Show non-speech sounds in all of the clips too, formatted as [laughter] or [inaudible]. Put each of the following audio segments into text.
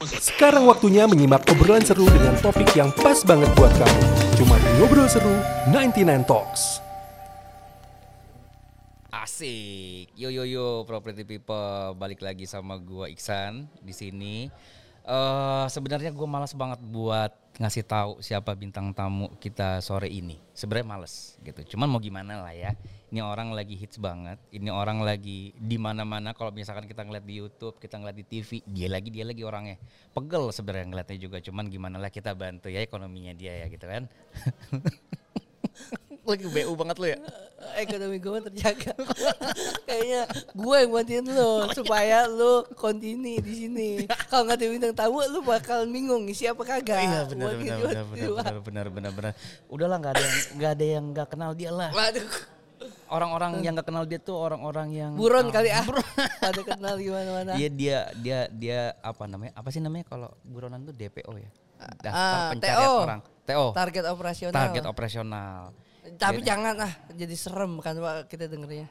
Sekarang waktunya menyimak obrolan seru dengan topik yang pas banget buat kamu. Cuma di Ngobrol Seru 99 Talks. Asik. Yo yo yo property people balik lagi sama gua Iksan di sini. Eh sebenarnya gua malas banget buat ngasih tahu siapa bintang tamu kita sore ini. Sebenarnya males gitu. Cuman mau gimana lah ya. Ini orang lagi hits banget. Ini orang lagi di mana-mana kalau misalkan kita ngeliat di YouTube, kita ngeliat di TV, dia lagi dia lagi orangnya. Pegel sebenarnya ngeliatnya juga. Cuman gimana lah kita bantu ya ekonominya dia ya gitu kan. [laughs] lagi BU banget lu ya. ekonomi gue terjaga. [laughs] Kayaknya gue yang bantuin lo supaya lo continue di sini. Kalau nggak ada bintang tamu lo bakal bingung isi apa kagak. Iya benar gitu, benar benar benar benar benar benar. Udahlah nggak ada yang nggak ada yang nggak kenal dia lah. Waduh, Orang-orang yang nggak kenal dia tuh orang-orang yang buron kali ah. Pada [laughs] kenal gimana mana. Dia dia dia dia apa namanya? Apa sih namanya kalau buronan tuh DPO ya? Daftar Ah, pencarian TO. orang. TO. Target operasional. Target operasional. Tapi Jadi- jangan ah, jadi serem kan Pak kita dengernya.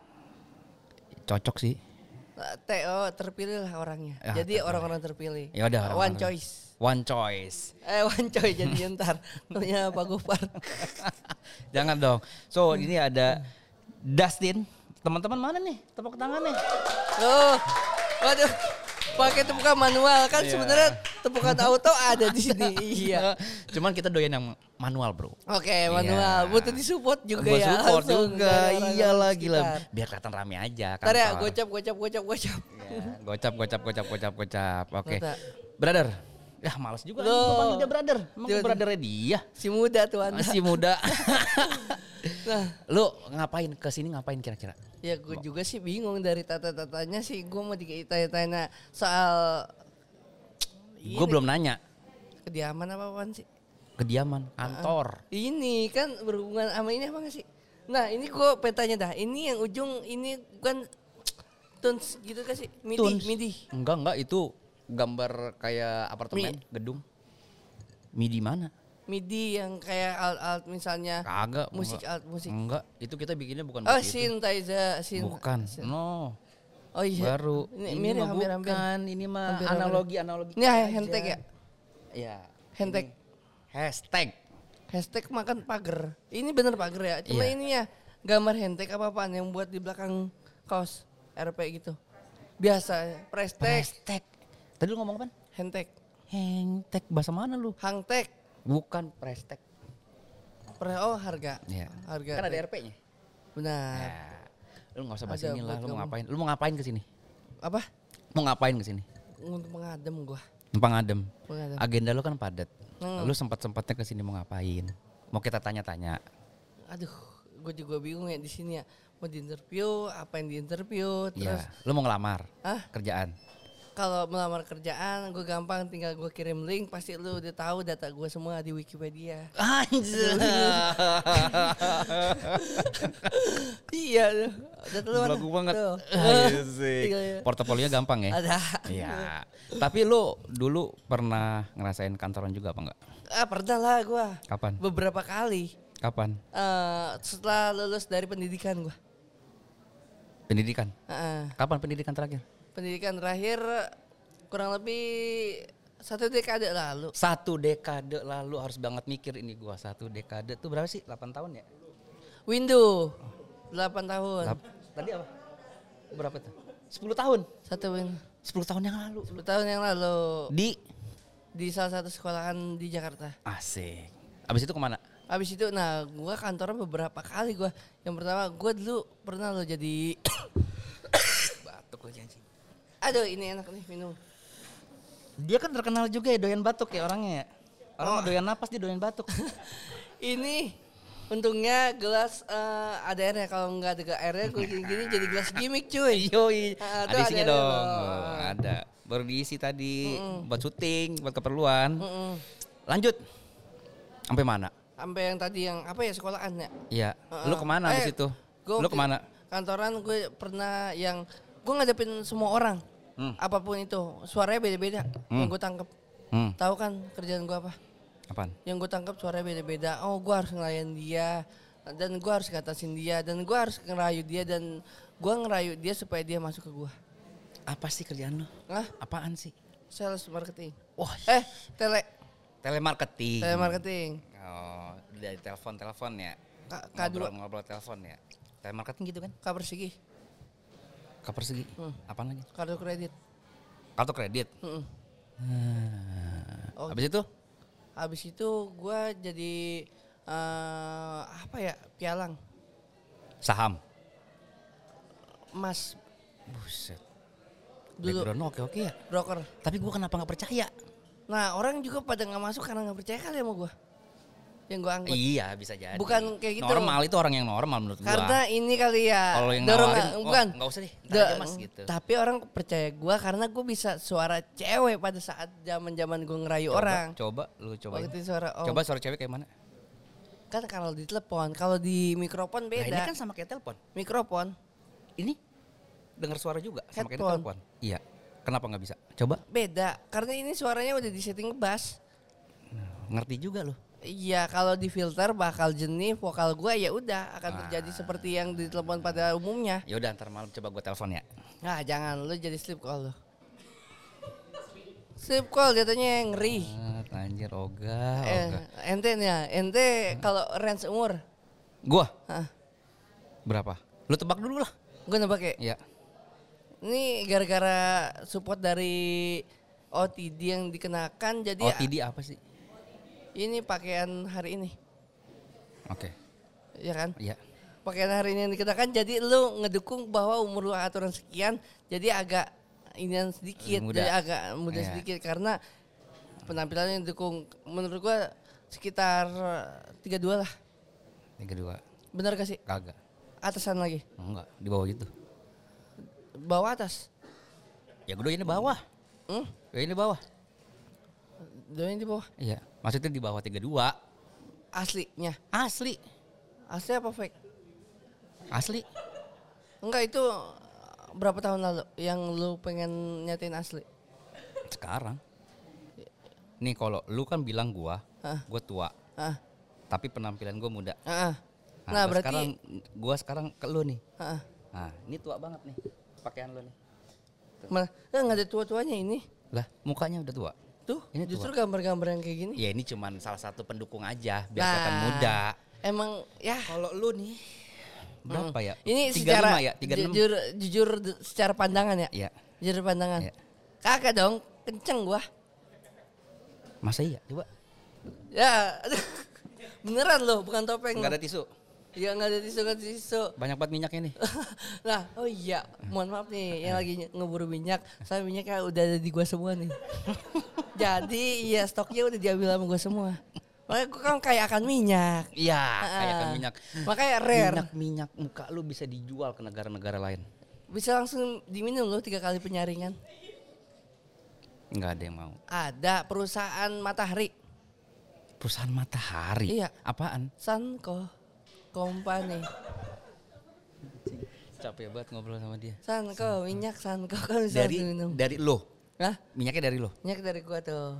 Cocok sih. TO terpilih lah orangnya. Ya, jadi orang-orang terpilih. Ya udah, One orang-orang- choice. One choice. Eh one choice jadi [laughs] ntar namanya Pak Gopar. [laughs] Jangan dong. So ini ada Dustin. Teman-teman mana nih? Tepuk tangan nih. Oh, waduh, pakai tepukan manual kan Iya. sebenarnya tepukan auto ada di sini. [laughs] Iya. Cuman kita doyan yang manual, Bro. Oke, manual. Iya. Butuh disupport juga Gua ya. support langsung juga. Iyalah gila. sekitar. Biar kelihatan rame aja Ntar ya, gocap, gocap, gocap, gocap. Ya, gocap, gocap, gocap, gocap, gocap. Oke. Mata. Brother. Ya males juga Loh. gue panggil dia brother. Emang gue brothernya dia. Si muda tuh anda. Masih muda. [laughs] Nah, Lu ngapain ke sini ngapain kira-kira? ya gue juga sih bingung dari tata-tatanya sih. Gue mau ditanya-tanya soal Gue belum nanya. kediaman apa apaan sih? Kediaman, kantor. Ini kan berhubungan sama ini apa gak sih? Nah ini gue petanya dah. Ini yang ujung ini kan [tsk] tuns gitu kan sih? Midi, midi. Enggak, enggak itu gambar kayak apartemen, gedung. Midi mana? midi yang kayak alt-alt misalnya Kagak. musik enggak. alt musik. Enggak, itu kita bikinnya bukan Oh, begitu. synthesizer, syn Bukan. No. Oh iya. Baru. Ini, Ini, mirip mah hampir-hampir. bukan, ini mah Hampir-hampir. analogi analogi. Ini aja. handtag ya? Iya. Handtag. Ini Hashtag. Hashtag makan pagar. Ini bener pagar ya. Cuma Iya. ini ya gambar handtag apa apaan yang buat di belakang kaos RP gitu. Biasa press tag, Hashtag. Tadi lu ngomong apa? handtag, Hashtag bahasa mana lu? hangtag. Bukan prestek. Per oh harga. Iya. Harga. Kan ada. RP-nya. Benar. Ya. Lu nggak usah bahas ini lah. Lu mau ngapain? Lu mau ngapain ke sini? Apa? Mau ngapain ke sini? Untuk mengadem gua. Numpang adem. Mengadem. Agenda lu kan padat. Hmm. Lu sempat-sempatnya ke sini mau ngapain? Mau kita tanya-tanya. Aduh, gue juga bingung ya di sini ya. Mau di interview, apa yang di interview, terus Iya. Lu mau ngelamar Hah? kerjaan. Kalau melamar kerjaan gue gampang tinggal gue kirim link pasti lu udah tahu data gue semua di Wikipedia. Anjir. iya, data lu? Belagu banget. Tuh. Iya sih. Tinggal ya. Portofolio gampang ya? Ada. Iya. Tapi lu dulu pernah ngerasain kantoran juga apa enggak? Ah pernah lah gue Kapan? beberapa kali Kapan? eh setelah lulus dari pendidikan gue. Pendidikan. Heeh. Kapan pendidikan terakhir? Pendidikan terakhir kurang lebih satu dekade lalu. Satu dekade lalu harus banget mikir ini gua. Satu dekade tuh berapa sih? 8 tahun ya? Window 8 tahun. Lap- Tadi apa? Berapa tuh? 10 tahun. Satu win. 10 tahun yang lalu. 10 tahun yang lalu Di di salah satu sekolahan di Jakarta. Asik. Abis itu ke mana? Habis itu nah gua kantoran beberapa kali gua. Yang pertama gua dulu pernah lo jadi [coughs] Batuk aja anjing. Aduh ini enak nih minum. Dia kan terkenal juga ya doyan batuk ya orangnya ya. Orang mah doyan napas dia doyan batuk. [laughs] Ini untungnya gelas eh, ada airnya kalau nggak ada airnya gue gini-gini jadi gelas gimmick cuy. [laughs] Yoi. Ah, ada isinya ada- dong. ada. Oh, ada. Baru diisi tadi buat syuting, buat keperluan. Mm-mm. Lanjut. Sampai mana? Sampai yang tadi yang apa ya sekolahan ya? Iya. Lu Heeh. ke mana di Eh, situ? gua Lu ke mana? Kantoran gue pernah yang gue ngadepin semua orang. Hmm. Apa pun itu, suaranya beda-beda. Hmm. Yang gue tangkep. Hmm. Tahu kan kerjaan gue apa? Apaan? Yang gue tangkep suaranya beda-beda. Oh, gue harus ngelayan dia dan gue harus ngatasin dia dan gue harus ngerayu dia dan gue ngerayu dia supaya dia masuk ke gue. Apa sih kerjaan lu? Hah? Apaan sih? Sales marketing. Wah, Eh, tele telemarketing. telemarketing. Oh, dari telepon-telepon ya. K- K2 Ngobrol-ngobrol telepon ya. Telemarketing gitu kan? K persegi, Ke persegi. Hmm. Apaan lagi? kartu kredit. Kartu kredit. Mm-mm. Oh. Habis itu Habis itu gua jadi eh apa ya? Pialang, saham. emas Buset. dulu Background oke-oke ya. broker. Tapi gua kenapa nggak percaya? Nah, orang juga pada nggak masuk karena nggak percaya kali sama gua. Yang gua angkut. Iya, bisa jadi. Bukan kayak gitu. Normal itu orang yang normal menurut gua. Karena ini kali ya. kalau yang dorong- nawarin, oh, bukan. nggak usah deh, Da- aja mas gitu. Tapi orang percaya gua karena gua bisa suara cewek pada saat zaman-zaman gua ngerayu Coba, orang. Coba lu cobain. Waktu itu suara oh. Coba suara cewek kayak mana? Kan kalau di telepon, kalau di mikrofon Nah, ini beda. kan sama kayak telepon. Mikrofon Ini dengar suara juga sama kayak Headphone. telepon. Iya. Kenapa nggak bisa? Coba. beda karena ini suaranya udah di setting bass. Ngerti juga lu. Iya, kalau di filter bakal jenih vokal gua ya udah akan Ah. terjadi seperti yang di telepon pada umumnya. Ya udah ntar malam coba gua telepon ya. Nah, jangan lu jadi sleep call lu. Sleep call jatuhnya ngeri. Ah, anjir oga, Eh, ente nih ya, ente kalau range umur, Gua Hah, berapa? Lu tebak dulu lah. gue nebak ya. Iya. Ini gara-gara support dari OTD yang dikenakan, jadi OTD apa sih? Ini pakaian hari ini, Oke. ya kan? Iya. Pakaian hari ini yang dikenakan, jadi lu ngedukung bahwa umur lu aturan sekian, jadi agak inian sedikit, Muda. jadi agak muda Iya. sedikit karena penampilannya dukung menurut gua sekitar 32 lah. Tiga dua. Bener gak sih? Kagak. Atasan lagi. Enggak. Di bawah itu. Bawah atas. Ya gue ini bawah. Hmm? Ya ini bawah. Doain di bawah. Iya. Maksudnya di bawah tiga dua. Aslinya. Asli. Asli apa fake? Asli. Enggak itu berapa tahun lalu yang lu pengen nyatain asli? Sekarang. Nih kalau lu kan bilang gua, Hah? gua tua. Ah, Tapi penampilan gua muda. ah, ah. Nah, Nah, berarti sekarang gua sekarang ke lu nih. ah, ah. Nah, ini tua banget nih pakaian lu nih. Malah eh, nggak ada tua-tuanya ini. Lah, mukanya udah tua. Tuh, Ini justru gambar-gambar yang kayak gini. Ya ini cuman salah satu pendukung aja biar Nah. kelihatan muda. Emang ya Kalau lu nih berapa ya? Hmm. ini 35 secara ya, 36. jujur jujur secara pandangan ya. Iya. Jujur pandangan. Iya. Kagak dong, kenceng gua. Masa iya? Coba. Ya. [laughs] Beneran loh, bukan topeng. Enggak ada tisu. Ya nggak ada tisu, ada tisu. Banyak banget minyaknya nih. [laughs] nah, oh iya, mohon maaf nih yang lagi ngeburu minyak, saya minyaknya udah ada di gua semua nih. [laughs] Jadi iya stoknya udah diambil sama gua semua. Makanya gua kan kayak akan minyak. Iya, Ah. kayak kan minyak. Makanya rare. Minyak minyak muka lu bisa dijual ke negara-negara lain. Bisa langsung diminum loh tiga kali penyaringan. Enggak ada yang mau. Ada perusahaan matahari, Perusahaan matahari. Iya. Apaan? Sanko Company. Capek banget ngobrol sama dia. Sanko minyak Sanko kan bisa Dari minum. dari lo. Hah? Minyaknya dari lo. Minyak dari gua tuh.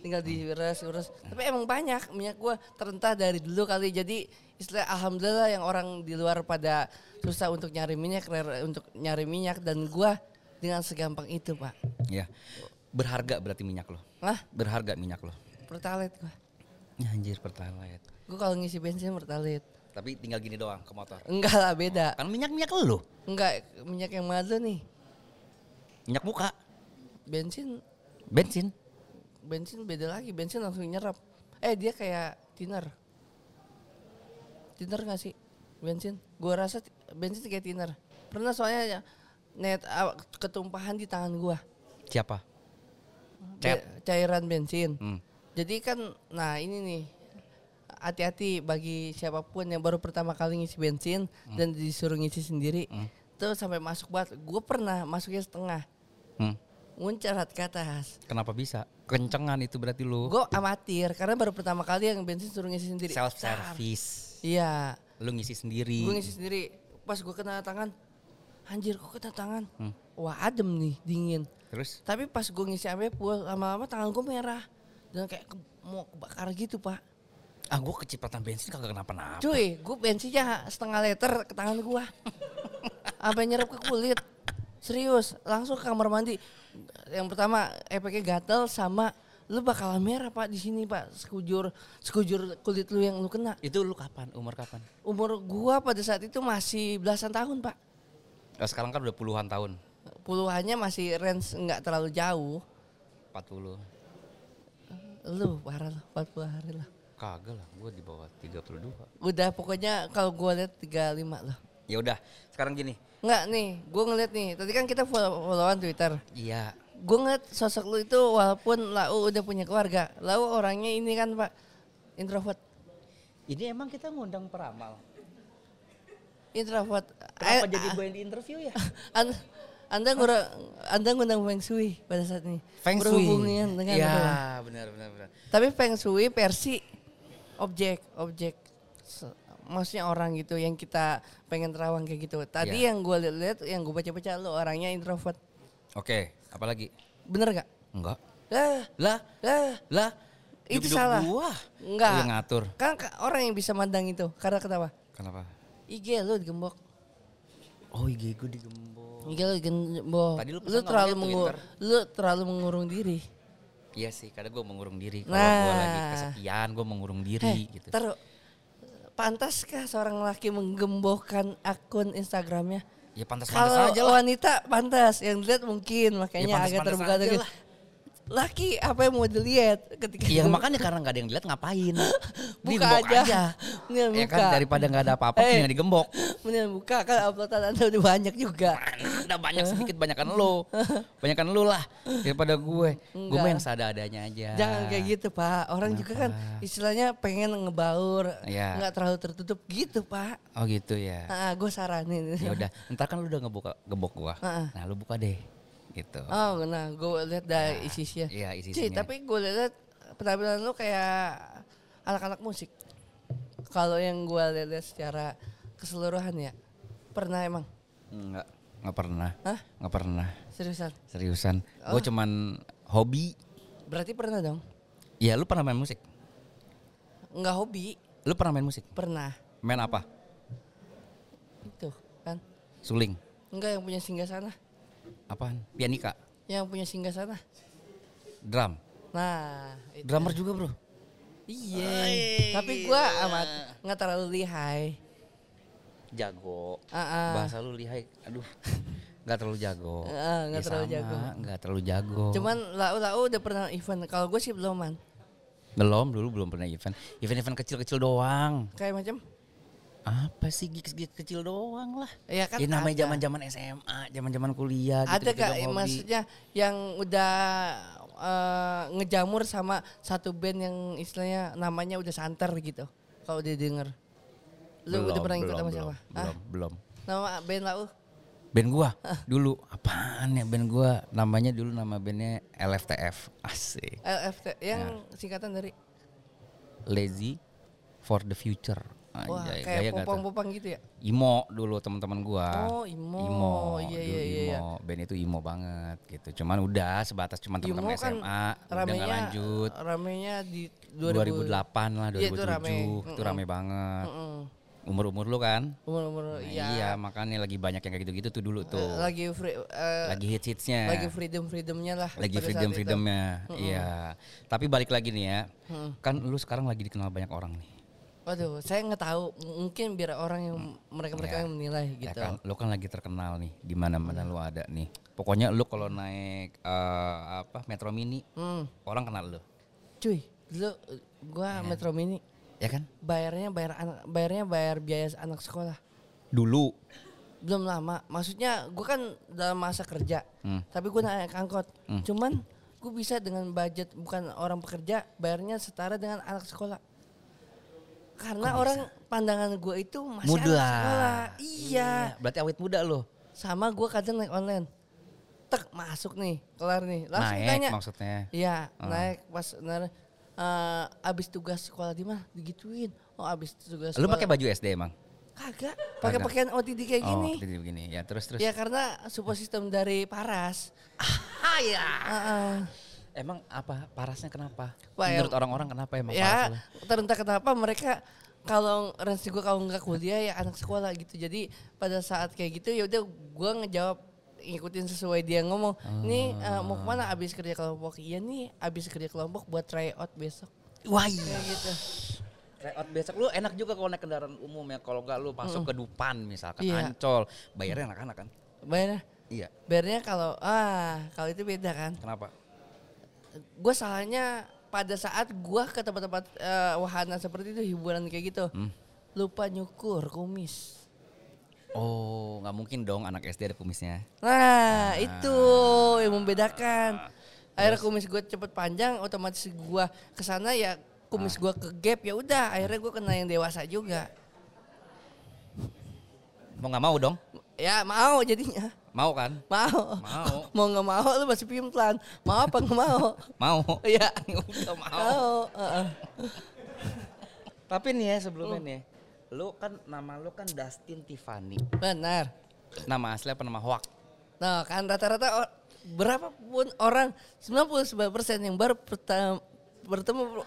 Tinggal diurus urus. Tapi emang banyak minyak gua terentah dari dulu kali. Jadi istilah alhamdulillah yang orang di luar pada susah untuk nyari minyak, untuk nyari minyak dan gua dengan segampang itu, Pak. Ya. Berharga berarti minyak lo. Hah? Berharga minyak lo. Pertalite gua. Ya, anjir pertalite. Gua kalau ngisi bensin pertalite. Tapi tinggal gini doang ke motor. Enggak lah beda. Kan minyak-minyak lo. Enggak minyak yang mana nih? Minyak muka. Bensin Bensin. bensin beda lagi. Bensin langsung nyerap. Eh dia kayak thinner. Thinner gak sih? Bensin. Gua rasa bensin kayak thinner. Pernah soalnya ya, net ah, ketumpahan di tangan gua. Siapa? Ca- cairan bensin. Hmm. Jadi kan nah ini nih hati-hati bagi siapa pun yang baru pertama kali ngisi bensin dan disuruh ngisi sendiri. Tuh sampai masuk banget. Gue pernah masuknya setengah. Hmm. Muncarat ke atas. Kenapa bisa? Kencengan itu berarti lu. Gue amatir karena baru pertama kali yang bensin suruh ngisi sendiri. Self service. Iya. Lu ngisi sendiri. Gue ngisi sendiri. Pas gue kena tangan, anjir kok kena tangan. Hmm. Wah adem nih, dingin. Terus Tapi pas gue ngisi full, lama-lama tangan gue merah. Dan kayak ke- mau kebakar gitu pak. Ah gua kecipratan bensin kagak kenapa-napa. Cuy, gue bensinnya setengah liter ke tangan gue. Sampai [laughs] nyerap ke kulit. Serius, langsung ke kamar mandi. Yang pertama efeknya gatel sama lu bakal merah pak di sini pak sekujur sekujur kulit lu yang lu kena. Itu lu kapan? Umur kapan? Umur gua pada saat itu masih belasan tahun pak. Oh, sekarang kan udah puluhan tahun. Puluhannya masih range nggak terlalu jauh. 40. Lu parah lah 40 hari lah. Kagak lah, gue di bawah 32. Udah pokoknya kalau gua lihat 35 lah. Ya udah, sekarang gini. Nggak nih, gua ngeliat nih. Tadi kan kita follow followan Twitter. Iya, Gue ngeliat sosok lu itu walaupun Lau udah punya keluarga. Lau orangnya ini kan pak introvert. ini emang kita ngundang peramal. Introvert. Kenapa Eh, jadi gue yang di interview ya? [laughs] Anda, anda ngurang, anda ngundang Feng Shui pada saat ini. Feng Shui. Berhubungan dengan apa? benar benar benar. Tapi Feng Shui versi objek, objek. Maksudnya orang gitu yang kita pengen terawang kayak gitu. Tadi Iya. yang gue lihat, yang gue baca-baca lu orangnya introvert. Oke, apalagi? Bener gak? Enggak. Lah, Lah, lah. lah. Itu hidup-hidup salah. Gua. Enggak. Yang ngatur. Kan ka- orang yang bisa mandang itu. Karena kenapa? Kenapa? IG lu digembok. Oh, IG gue digembok. IG lu digembok. Tadi lu Lu, pesan terlalu nomornya mengu- Twitter. lu terlalu mengurung diri. Iya sih, kadang gue mengurung diri. Kalau Nah. gue lagi kesepian, gue mengurung diri Heh, gitu. taruh. Pantaskah seorang laki menggembokkan akun Instagramnya? Ya pantas-pantas Kalau aja lah. wanita pantas, yang dilihat mungkin makanya Ya, agak terbuka aja lah. Laki apa yang mau dilihat ketika Iya makanya karena nggak ada yang dilihat ngapain? [laughs] buka aja. Mendingan Ya buka. kan daripada nggak ada apa-apa, Eh. mendingan digembok. Mendingan buka kan uploadan Anda udah banyak juga. Ada banyak [laughs] sedikit banyakan lo, banyakan lo lah daripada gue. Gue Enggak. mah yang seadanya aja. Jangan kayak gitu pak. Orang juga kan istilahnya pengen ngebaur, Iya. nggak terlalu tertutup gitu pak. Oh gitu ya. Ah, gue saranin. Ya udah, ntar kan lu udah ngebuka gebok gua. Heeh. Nah lu buka deh, gitu. Oh, nah gue lihat dari isi-isinya. Iya isi Ci, tapi gue lihat penampilan lu kayak anak-anak musik. Kalau yang gue lihat secara keseluruhan ya, pernah emang? Enggak, nggak pernah. Hah? Nggak pernah. Seriusan? Seriusan. Oh. Gue cuman hobi. Berarti pernah dong? Ya lu pernah main musik? Enggak hobi, Lu pernah main musik? pernah. Main apa? Itu kan? Suling. Enggak yang punya singgah sana, Apaan? Pianika. yang punya singgah sana. Drum. Nah, itu. Drummer juga bro. Iya. Tapi gue amat nggak terlalu lihai. Jago. Ah, ah. Bahasa lu lihai. Aduh. [laughs] Nggak terlalu jago. Nggak Ya terlalu sama, jago. Nggak terlalu jago. Cuman lau-lau udah pernah event. Kalau gue sih belum man. belum dulu belum pernah event. Event-event kecil-kecil doang. Kayak macam? Apa sih gigs-gigs kecil doang lah. Ya kan Ya namanya ada. zaman-zaman SMA, zaman-zaman kuliah gitu. Ada kak, maksudnya yang udah eh, ngejamur sama satu band yang istilahnya namanya udah santer gitu. Kalau dia denger. Lu udah pernah ikut sama siapa? Belum, belum. Nama band lau? Band gua? Dulu. Apaan ya band gua? Namanya dulu nama bandnya LFTF asik. LFT yang singkatan dari? Lazy for the Future. Wah Anjay, gaya kayak gak popang-popang gitu ya. Imo dulu teman-teman gua. Oh, Imo. Imo. Iya, dulu iya, iya, iya. Imo. Band itu Imo banget gitu. Cuman udah sebatas cuman teman-teman kan SMA udah ramenya nggak lanjut. ramenya di 2000 2008 lah 2007 Iya, itu rame. itu rame banget. Mm-mm. Umur-umur lu kan Umur-umur Nah, iya. iya makanya lagi banyak yang kayak gitu-gitu tuh dulu tuh Eh, lagi free eh, lagi hits-hitsnya lagi freedom-freedomnya lah. lagi pada saat freedom itu. freedomnya iya tapi balik lagi nih ya Mm. kan lu sekarang lagi dikenal banyak orang nih Waduh, saya nggak tahu. Mungkin biar orang yang mereka-mereka Iya. yang menilai ya gitu. kan lu kan lagi terkenal nih di mana mana lu ada nih pokoknya lu kalau naik eh, apa metro mini Hmm. orang kenal lu Cuy, dulu eh, gua Metro Mini ya kan bayarnya bayar anak bayarnya bayar biaya anak sekolah. dulu Belum lama. Maksudnya gua kan dalam masa kerja. Hmm. Tapi gua naik angkot. Hmm. Cuman gue bisa dengan budget bukan orang pekerja bayarnya setara dengan anak sekolah. Karena orang pandangan gue itu masih muda anak sekolah. Iya. berarti awet muda lo Sama gue kadang naik online. Tek masuk nih, kelar nih. Langsung naik tanya. maksudnya Iya, Oh. naik pas nah, eh, abis tugas sekolah di mana? Digituin. Oh, abis tugas lu sekolah. pakai baju SD emang Kagak, pakai pakaian OTD kayak gini. oh jadi begini ya terus terus Ya karena support system dari Paras. ah ya Heeh. emang apa parasnya kenapa Wah, menurut ya- orang-orang kenapa emang ya, paras lu? terentah kenapa mereka kalau range gue kalau nggak kuliah ya anak sekolah gitu. Jadi pada saat kayak gitu ya udah gue ngejawab ngikutin sesuai dia ngomong. Nih eh, mau Ah. ke mana abis kerja kelompok? Iya nih abis kerja kelompok buat try out besok. Wah Kayak gitu. Tryout besok lu enak juga kalau naik kendaraan umum ya. Kalau nggak lu masuk ke Dupan misalkan Iya. Ancol, bayarnya anak-anak kan? Bayarnya, Iya. bayarnya kalau ah kalau itu beda kan. Kenapa? Gue salahnya pada saat gua ke tempat-tempat eh, wahana seperti itu hiburan kayak gitu. Hmm. Lupa nyukur kumis. Oh, nggak mungkin dong anak SD ada kumisnya. Nah, itu yang membedakan. Akhirnya kumis gue cepet panjang, otomatis gua ke sana ya kumis gua ke gap ya udah. Akhirnya gua kena yang dewasa juga. Mau nggak mau dong? Ya mau jadinya. Mau kan? Mau. Mau. [laughs] mau nggak mau lu masih pimplan. Mau apa nggak mau? [laughs] Mau. Iya. [laughs] Udah mau. Mau. heeh. Tapi nih ya sebelumnya nih, lu kan nama lu kan Dustin Tiffany. Benar. Nama asli apa nama hoax? Nah kan rata-rata berapapun orang 99% yang baru pertama bertemu [laughs]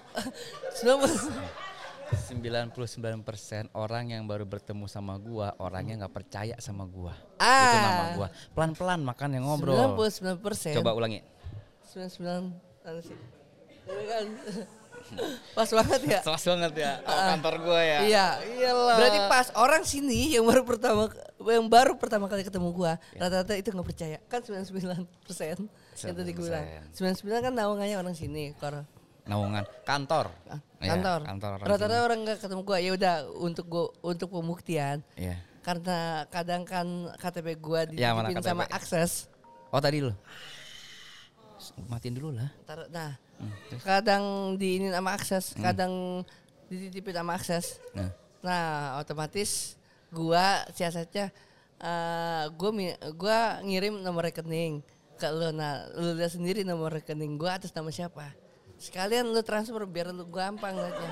90 99% orang yang baru bertemu sama gua, orangnya nggak percaya sama gua. Ah. Itu nama gua. Pelan-pelan makan yang ngobrol. 99% Coba ulangi. 99 mana sih? [laughs] [laughs] Pas banget ya. [laughs] Kelas banget ya. Oh, kantor gua ya. Iya, Iyalah. Berarti pas orang sini yang baru pertama yang baru pertama kali ketemu gua, rata-rata itu nggak percaya. Kan 99 persen yang tadi gue bilang. 99 kan naungannya orang sini, kor Naungan kantor. Iya, kantor. kantor orang Rata-rata orang nggak ketemu gua. Ya udah untuk gua untuk pembuktian. Iya. Karena kadang kan KTP gua Ya, mana dititipin KTP? sama akses. Oh tadi lu. Matiin dulu lah. Ntar- Nah, Hmm, kadang diinin sama akses, kadang dititipin sama akses. Nah. Nah, otomatis gua siasatnya eh gua gua ngirim nomor rekening ke lu. Nah, lu lihat sendiri nomor rekening gua atas nama siapa. Sekalian lu transfer biar lu gampang aja.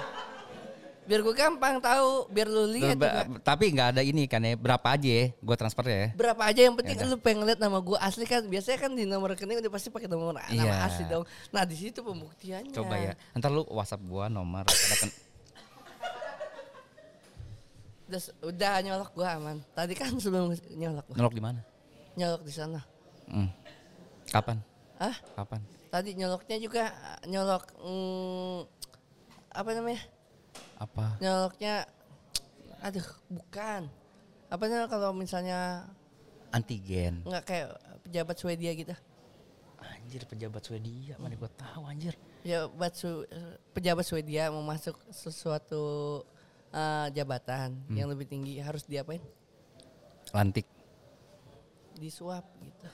Biar gua gampang tahu, biar lu lihat juga. Tapi nggak ada ini kan ya. Berapa aja ya? Gua transfer ya. Berapa aja yang penting lu pengen lihat nama gua asli kan. Biasanya kan di nomor rekening udah pasti pakai nomor nama Iya. asli dong. Nah, di situ pembuktiannya. Coba ya. Ntar lu WhatsApp gua nomor. Ada kan- Udah, udah nyolok gua aman. Tadi kan sebelum nyolok gua. Nyolok di mana? Nyolok di sana. Hmm. Kapan? Ah, Kapan? tadi nyoloknya juga nyolok mm, apa namanya? Apa? Nyoloknya aduh, bukan. Apa namanya kalau misalnya Antigen. nggak kayak pejabat Swedia gitu. Anjir pejabat Swedia, mana gua tahu anjir. Ya, buat Su- pejabat Swedia mau masuk sesuatu uh, jabatan yang lebih tinggi harus diapain? Lantik. Disuap gitu.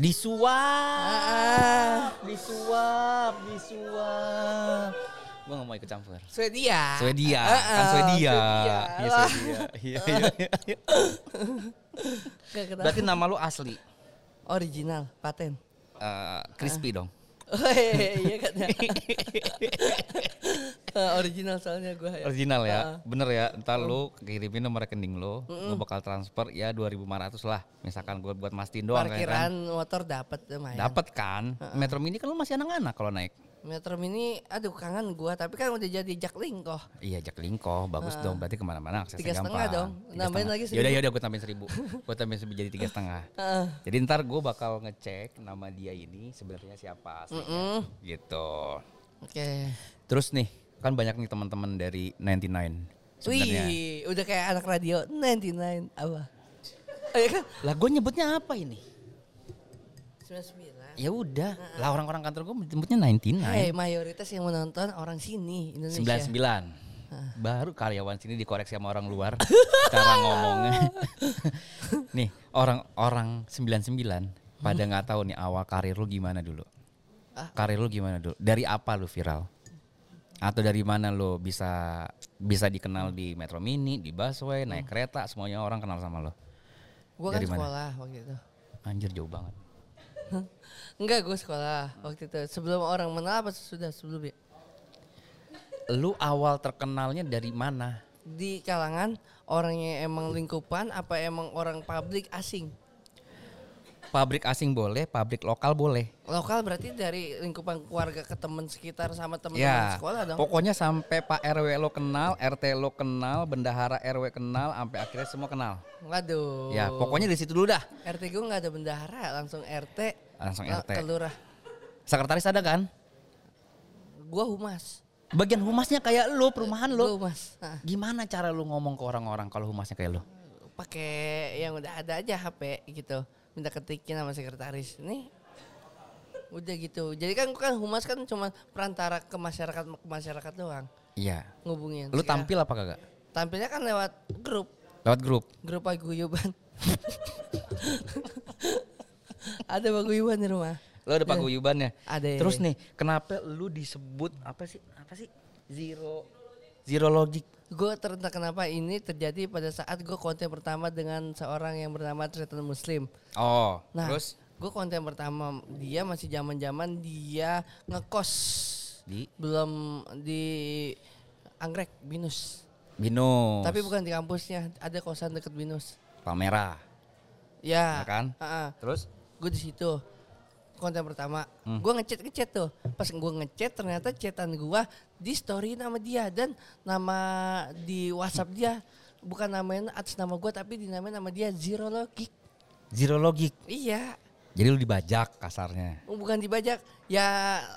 Disuap. Ah, Disuap, disuap. Gua gak mau ikut campur. Swedia. Swedia, Ah, kan ah, Swedia. Swedia. Iya. Swedia. Iya iya iya. [laughs] Berarti nama lu asli. original, paten. Eh, crispy dong. [laughs] Oh iya, iya kan ya. [laughs] Eh, original soalnya gue ya. Original ya. Bener ya. Ntar lu kirimin nomor rekening lu, gua bakal transfer ya 2500 lah. Misalkan gua buat mastiin doang kayak Parkiran kan. motor dapat lumayan. Dapat kan? Metro Mini kan lu masih anak-anak kalau naik. Metro Mini, aduh kangen gua, tapi kan udah jadi Jaklingko. Iya Jak Lingko, bagus dong. Berarti ke mana-mana aksesnya Tiga gampang. setengah dong. Tiga Nambahin lagi Yaudah seribu. yaudah gue tambahin seribu. gue tambahin seribu jadi tiga setengah. Heeh. Jadi ntar gue bakal ngecek nama dia ini sebenarnya siapa aslinya. Mm-mm. Gitu. Oke. Terus nih, kan banyak nih teman-teman dari 99 sebenarnya. Wih, udah kayak anak radio 99 apa? Oh, iya kan? Lah gue nyebutnya apa ini? 99. Ya udah, lah orang-orang kantor gue nyebutnya 99. Hei, mayoritas yang menonton orang sini Indonesia. 99. Baru karyawan sini dikoreksi sama orang luar [laughs] cara ngomongnya. [laughs] nih, orang-orang 99 pada nggak tahu nih awal karir lu gimana dulu. Ah. Karir lu gimana dulu? Dari apa lu viral? Atau dari mana lu bisa bisa dikenal di Metro Mini, di busway, naik kereta, semuanya orang kenal sama lo. Gue kan Dari mana? sekolah waktu itu. Anjir jauh banget. [laughs] Enggak, gue sekolah waktu itu. Sebelum orang mengenal apa sudah sebelumnya? Lu awal terkenalnya dari mana? Di kalangan orangnya emang lingkupan apa emang orang publik asing? Pabrik asing boleh, pabrik lokal boleh. Lokal berarti dari lingkupan keluarga ke teman sekitar sama teman-teman Ya, sekolah dong. pokoknya sampai Pak RW lo kenal, RT lo kenal, bendahara RW kenal, sampai akhirnya semua kenal. Waduh. Ya, pokoknya di situ dulu dah. RT gue nggak ada bendahara, langsung RT. Langsung la- RT. Ke lurah. Sekretaris ada kan? Gua humas. Bagian humasnya kayak lu, perumahan Gua lu. humas. Nah, Gimana cara lu ngomong ke orang-orang kalau humasnya kayak lu? pakai yang udah ada aja HP gitu. Minta ketikin sama sekretaris. Nih udah gitu. Jadi kan kan humas kan cuma perantara ke masyarakat ke masyarakat doang Iya. ngubungin. Lu Sekarang- tampil apa kagak? Tampilnya kan lewat grup, Lewat grup. grup paguyuban. [laughs] ada paguyuban di rumah. Lu ada paguyubannya. Ada. Terus nih, kenapa lu disebut apa sih? Apa sih? Zero Zero logic. Gue terentah kenapa ini terjadi pada saat gue konten pertama dengan seorang yang bernama Tretan Muslim. Oh, Nah, terus gue konten pertama dia masih zaman zaman dia ngekos di belum di Anggrek Binus. Binus. Tapi bukan di kampusnya, ada kosan deket Binus. Palmera, Ya, ya kan? Terus Gue di situ konten pertama. Hmm. Gue ngechat ngechat tuh. Pas gue ngechat ternyata chatan gue di story nama dia dan nama di WhatsApp dia bukan namanya atas nama gue tapi dinamain nama dia Zero Logic. zero logic. Iya. Jadi lu dibajak kasarnya. Oh, bukan dibajak ya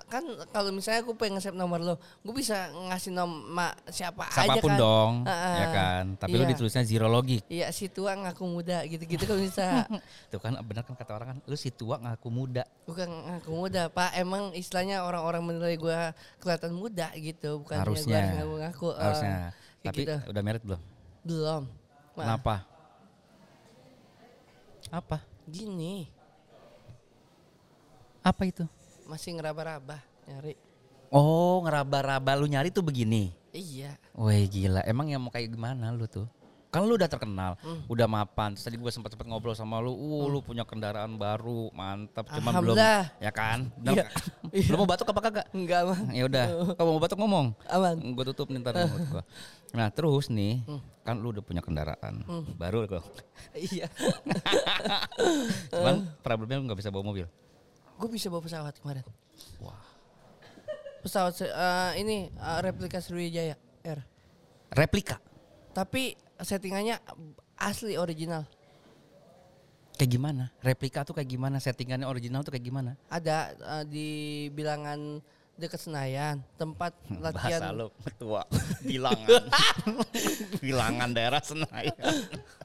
kan kalau misalnya aku pengen nge-save nomor lo gue bisa ngasih nama siapa aja Siapa pun kan dong, Heeh. ya kan? Tapi lu Iya. ditulisnya zero logic. iya si tua ngaku muda gitu-gitu kan bisa [laughs] Tuh kan benar kan kata orang kan, lu si tua ngaku muda. bukan ngaku muda pak emang istilahnya orang-orang menilai gue kelihatan muda gitu bukan Harusnya. ngaku ngaku Harusnya. kayak Tapi gitu. udah merit belum? belum Maaf. Kenapa? Apa? gini Apa itu? masih ngeraba-raba nyari Oh, ngeraba-raba lu nyari tuh begini. iya Wih gila, emang yang mau kayak gimana lu tuh? Kan lu udah terkenal, Hmm. udah mapan. Terus tadi gue sempat sempat ngobrol sama lu, uh lu punya kendaraan baru, mantap. Cuman belum, ya kan? [laughs] Bener Iya. [laughs] Lu mau batuk apa kagak? enggak mah Ya udah, [laughs] kalau mau batuk ngomong. aman Gue tutup nih ntar mulut gua. Nah terus nih, kan lu udah punya kendaraan baru kok. iya Cuman problemnya lu nggak bisa bawa mobil. Gue bisa bawa pesawat kemarin Wah. pesawat eh, ini eh, replika Sriwijaya Air Replika. tapi settingannya asli original Kayak gimana? Replika tuh kayak gimana? Settingannya original tuh kayak gimana? ada eh, di bilangan dekat Senayan tempat [laughs] latihan Bahasa lu tua. [laughs] Bilangan. [laughs] Bilangan daerah Senayan.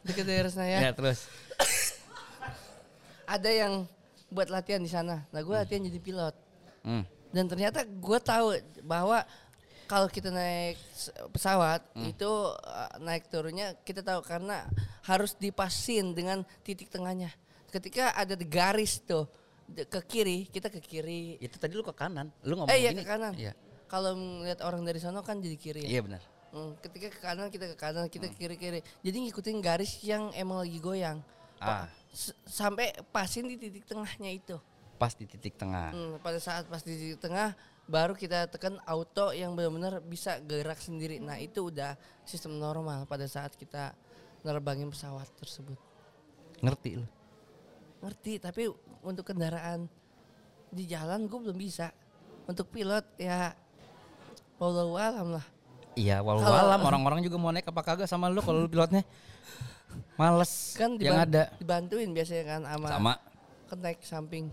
dekat daerah Senayan Ya terus. ada yang buat latihan di sana nah gue latihan jadi pilot Hmm. dan ternyata gue tahu bahwa kalau kita naik pesawat Hmm. itu uh, naik turunnya kita tahu karena harus dipasin dengan titik tengahnya. Ketika ada garis tuh ke kiri, kita ke kiri. Itu tadi lu ke kanan. Lu ngomong Eh iya gini. ke kanan. Iya. Kalau melihat orang dari sana kan jadi kiri. Iya ya. benar. Hmm, ketika ke kanan kita ke kanan, kita ke kiri kiri. Jadi ngikutin garis yang emang lagi goyang. Ah, sampai pasin di titik tengahnya itu. pas di titik tengah. Hmm, pada saat pas di titik tengah baru kita tekan auto yang benar-benar bisa gerak sendiri. Nah itu udah sistem normal pada saat kita nerbangin pesawat tersebut. Ngerti lu? Ngerti tapi untuk kendaraan di jalan gue belum bisa. Untuk pilot ya wallahu alam lah. Iya, walau alam orang-orang juga mau naik apa kagak sama lu kalau lu pilotnya. [laughs] Males Kan yang ada. dibantuin biasanya kan sama, Sama kenaik samping.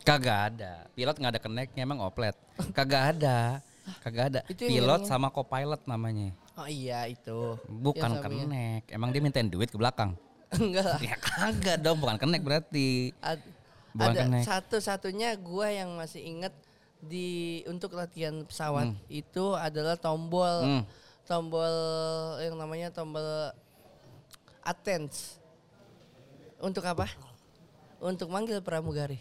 kagak ada. Pilot nggak ada keneknya emang oplet. Kagak ada. Kagak ada. Itu yang Pilot ngiringin. sama co-pilot namanya. Oh iya itu. Bukan Yang sampingnya. kenek. Emang dia mintain duit ke belakang. [laughs] Enggak lah. Ya kagak dong, bukan kenek berarti. Ad- Bukan ada kenaik. satu-satunya gua yang masih inget di untuk latihan pesawat itu adalah tombol Hmm. tombol yang namanya tombol attends. Untuk apa? Untuk manggil pramugari.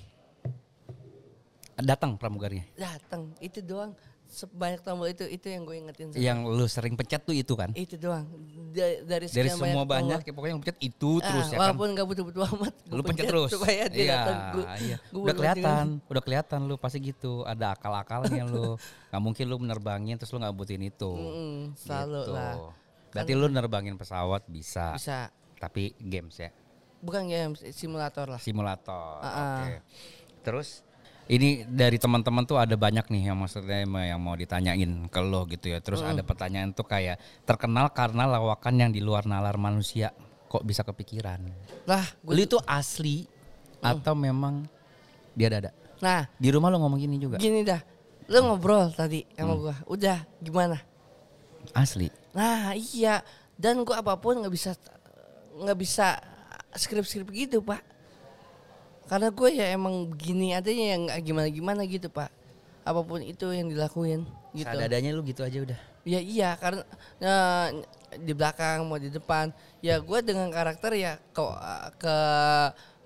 Datang pramugarinya. Datang itu doang. Sebanyak tombol itu itu yang gue ingetin. sama- Yang lu sering pencet tuh itu kan. Itu doang. Da- dari Dari semua tombol. banyak, ya pokoknya yang pencet itu terus Ah, ya kan. walaupun gak butuh-butuh amat. Lu pencet terus. Supaya dia iya, datang. Gua- iya. gua Udah kelihatan, udah kelihatan lu pasti gitu. Ada akal-akalnya lu. [laughs] Gak mungkin lu menerbangin terus lu nggak butuhin itu. Mm, selalu Gitu. lah. Berarti lu nerbangin pesawat bisa, Bisa. tapi games ya. bukan game simulator lah. Simulator. Ah, Oke. Terus ini dari teman-teman tuh ada banyak nih yang maksudnya yang mau ditanyain ke lo gitu ya. Terus ada pertanyaan tuh kayak terkenal karena lawakan yang di luar nalar manusia. Kok bisa kepikiran? Lah, Lu itu asli atau memang dia ada? nah Di rumah lo ngomong gini juga? gini dah. Lu ngobrol tadi Hmm. sama gua. Udah, gimana? Asli. Nah, iya. Dan gua apa pun nggak bisa nggak bisa skrip-skrip gitu, Pak. Karena gue ya emang begini adanya yang gimana-gimana gitu, Pak. Apa pun itu yang dilakuin gitu. Seadanya lu gitu aja udah. Ya iya karena eh, di belakang mau di depan ya gue dengan karakter ya ke ke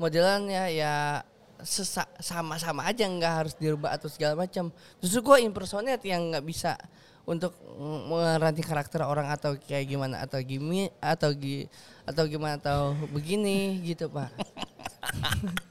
modelannya ya sama-sama aja nggak harus dirubah atau segala macam. Justru gue impersonate yang nggak bisa untuk mm, meranti karakter orang atau kayak gimana atau gini atau gi atau gimana atau begini gitu pak. [laughs]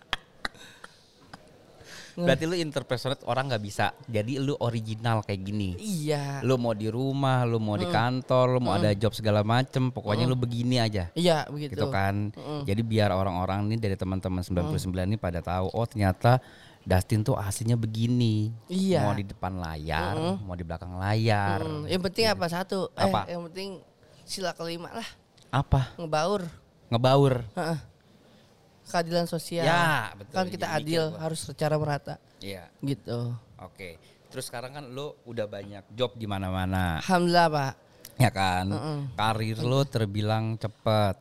Berarti lu impersonate orang nggak bisa. Jadi lu original kayak gini. Iya. Lu mau di rumah, lu mau di kantor, lu mau ada job segala macem, pokoknya lu begini aja. Iya begitu. Gitu kan. Jadi biar orang-orang ini dari teman-teman 99 ini pada tahu oh ternyata Dustin tuh aslinya begini. Iya. Mau di depan layar, mau di belakang layar. Hmm, yang penting apa satu? Apa? Eh, yang penting sila kelima lah Apa? ngebaur. Ngebaur. Heeh. Keadilan sosial. Ya, betul. Kan kita Jadi adil gua. harus secara merata Iya. gitu. Oke. Terus sekarang kan lu udah banyak job di mana-mana. Alhamdulillah, Pak. Ya kan? Karir lu terbilang cepet.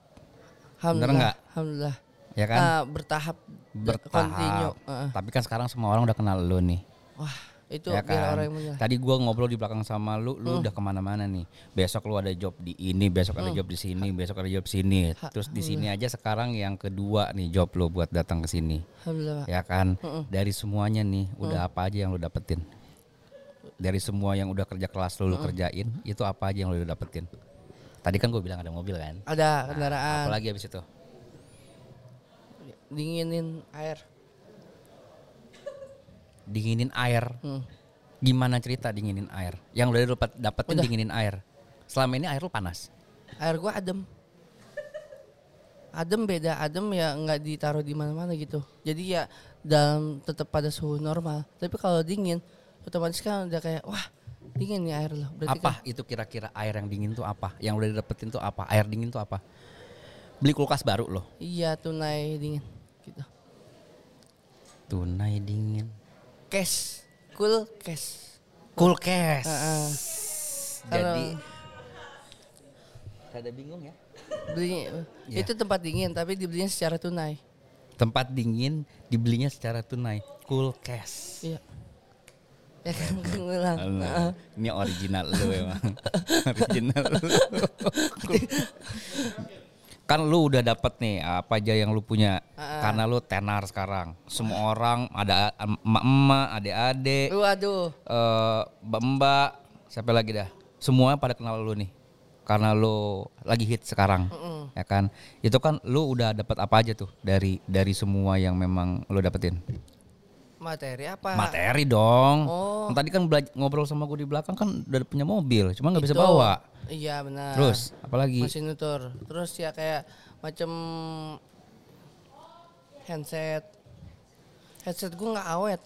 Alhamdulillah. nggak? Alhamdulillah. Ya kan? Ah, bertahap Bertahap. Heeh. Tapi kan sekarang semua orang udah kenal lu nih. Wah, itu ya kan? orang yang. Tadi gua ngobrol di belakang sama lu, lu udah ke mana-mana nih. Besok lu ada job di ini, besok ada job di sini, besok ada job di sini. Terus di sini aja sekarang yang kedua nih job lu buat datang ke sini. Ya kan? Dari semuanya nih, udah apa aja yang lu dapetin? Dari semua yang udah kerja kelas lu, lu kerjain, itu apa aja yang lu udah dapetin? Tadi kan gue bilang ada mobil kan? Ada kendaraan Apalagi habis itu? Dinginin air. Dinginin air. Hmm. Gimana cerita dinginin air? Yang udah dapat dapetin Udah. dinginin air. Selama ini air lu panas. Air gua adem. Adem beda, adem ya nggak ditaruh di mana-mana gitu. Jadi ya dalam tetap pada suhu normal. Tapi kalau dingin, otomatis kan udah kayak wah dingin nih air loh. Berarti apa itu kira-kira air yang dingin tuh apa? Yang udah dapetin tuh apa? Air dingin tuh apa? Beli kulkas baru loh. Iya tunai dingin. Tunai dingin. Cash, cool cash. Kulkas. Heeh. Jadi Kalau- ada bingung ya. Beli Iya. itu tempat dingin tapi dibelinya secara tunai. Tempat dingin dibelinya secara tunai. Kulkas. Iya. Ya kan. Alah, Ini original lu emang. [laughs] original lu. [laughs] kan lu udah dapet nih apa aja yang lu punya karena lu tenar sekarang. Semua orang ada emak-emak, adik-adik, Waduh. eh mbak-mbak, siapa lagi dah? Semua pada kenal lu nih. Karena lu lagi hit sekarang. Ya kan? Itu kan lu udah dapat apa aja tuh dari dari semua yang memang lu dapetin? Materi apa? Materi dong. Oh. Yang Tadi kan ngobrol sama gue di belakang kan udah punya mobil, cuma nggak bisa Itu. bawa. Iya benar. Terus apalagi? masih nutur. Terus ya kayak macam handset. Headset gue nggak awet.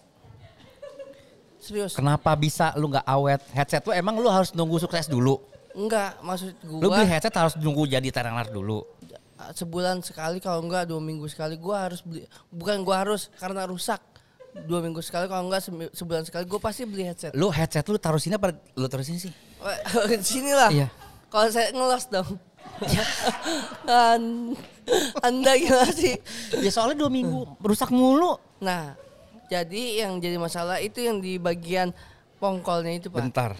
Serius. Kenapa bisa lu nggak awet headset lu? Emang lu harus nunggu sukses dulu. Enggak, maksud Lu beli headset harus nunggu jadi tenar dulu. sebulan sekali kalau enggak dua minggu sekali gua harus beli bukan gua harus karena rusak dua minggu sekali kalau enggak sebulan sekali gua pasti beli headset Lu headset lu taruh sini apa lu taruh sini sih? [laughs] sini lah Iya. kalau saya ngelos dong [laughs] An- anda gimana sih Ya soalnya dua minggu rusak mulu. nah jadi yang jadi masalah itu yang di bagian pongkolnya itu pak Bentar,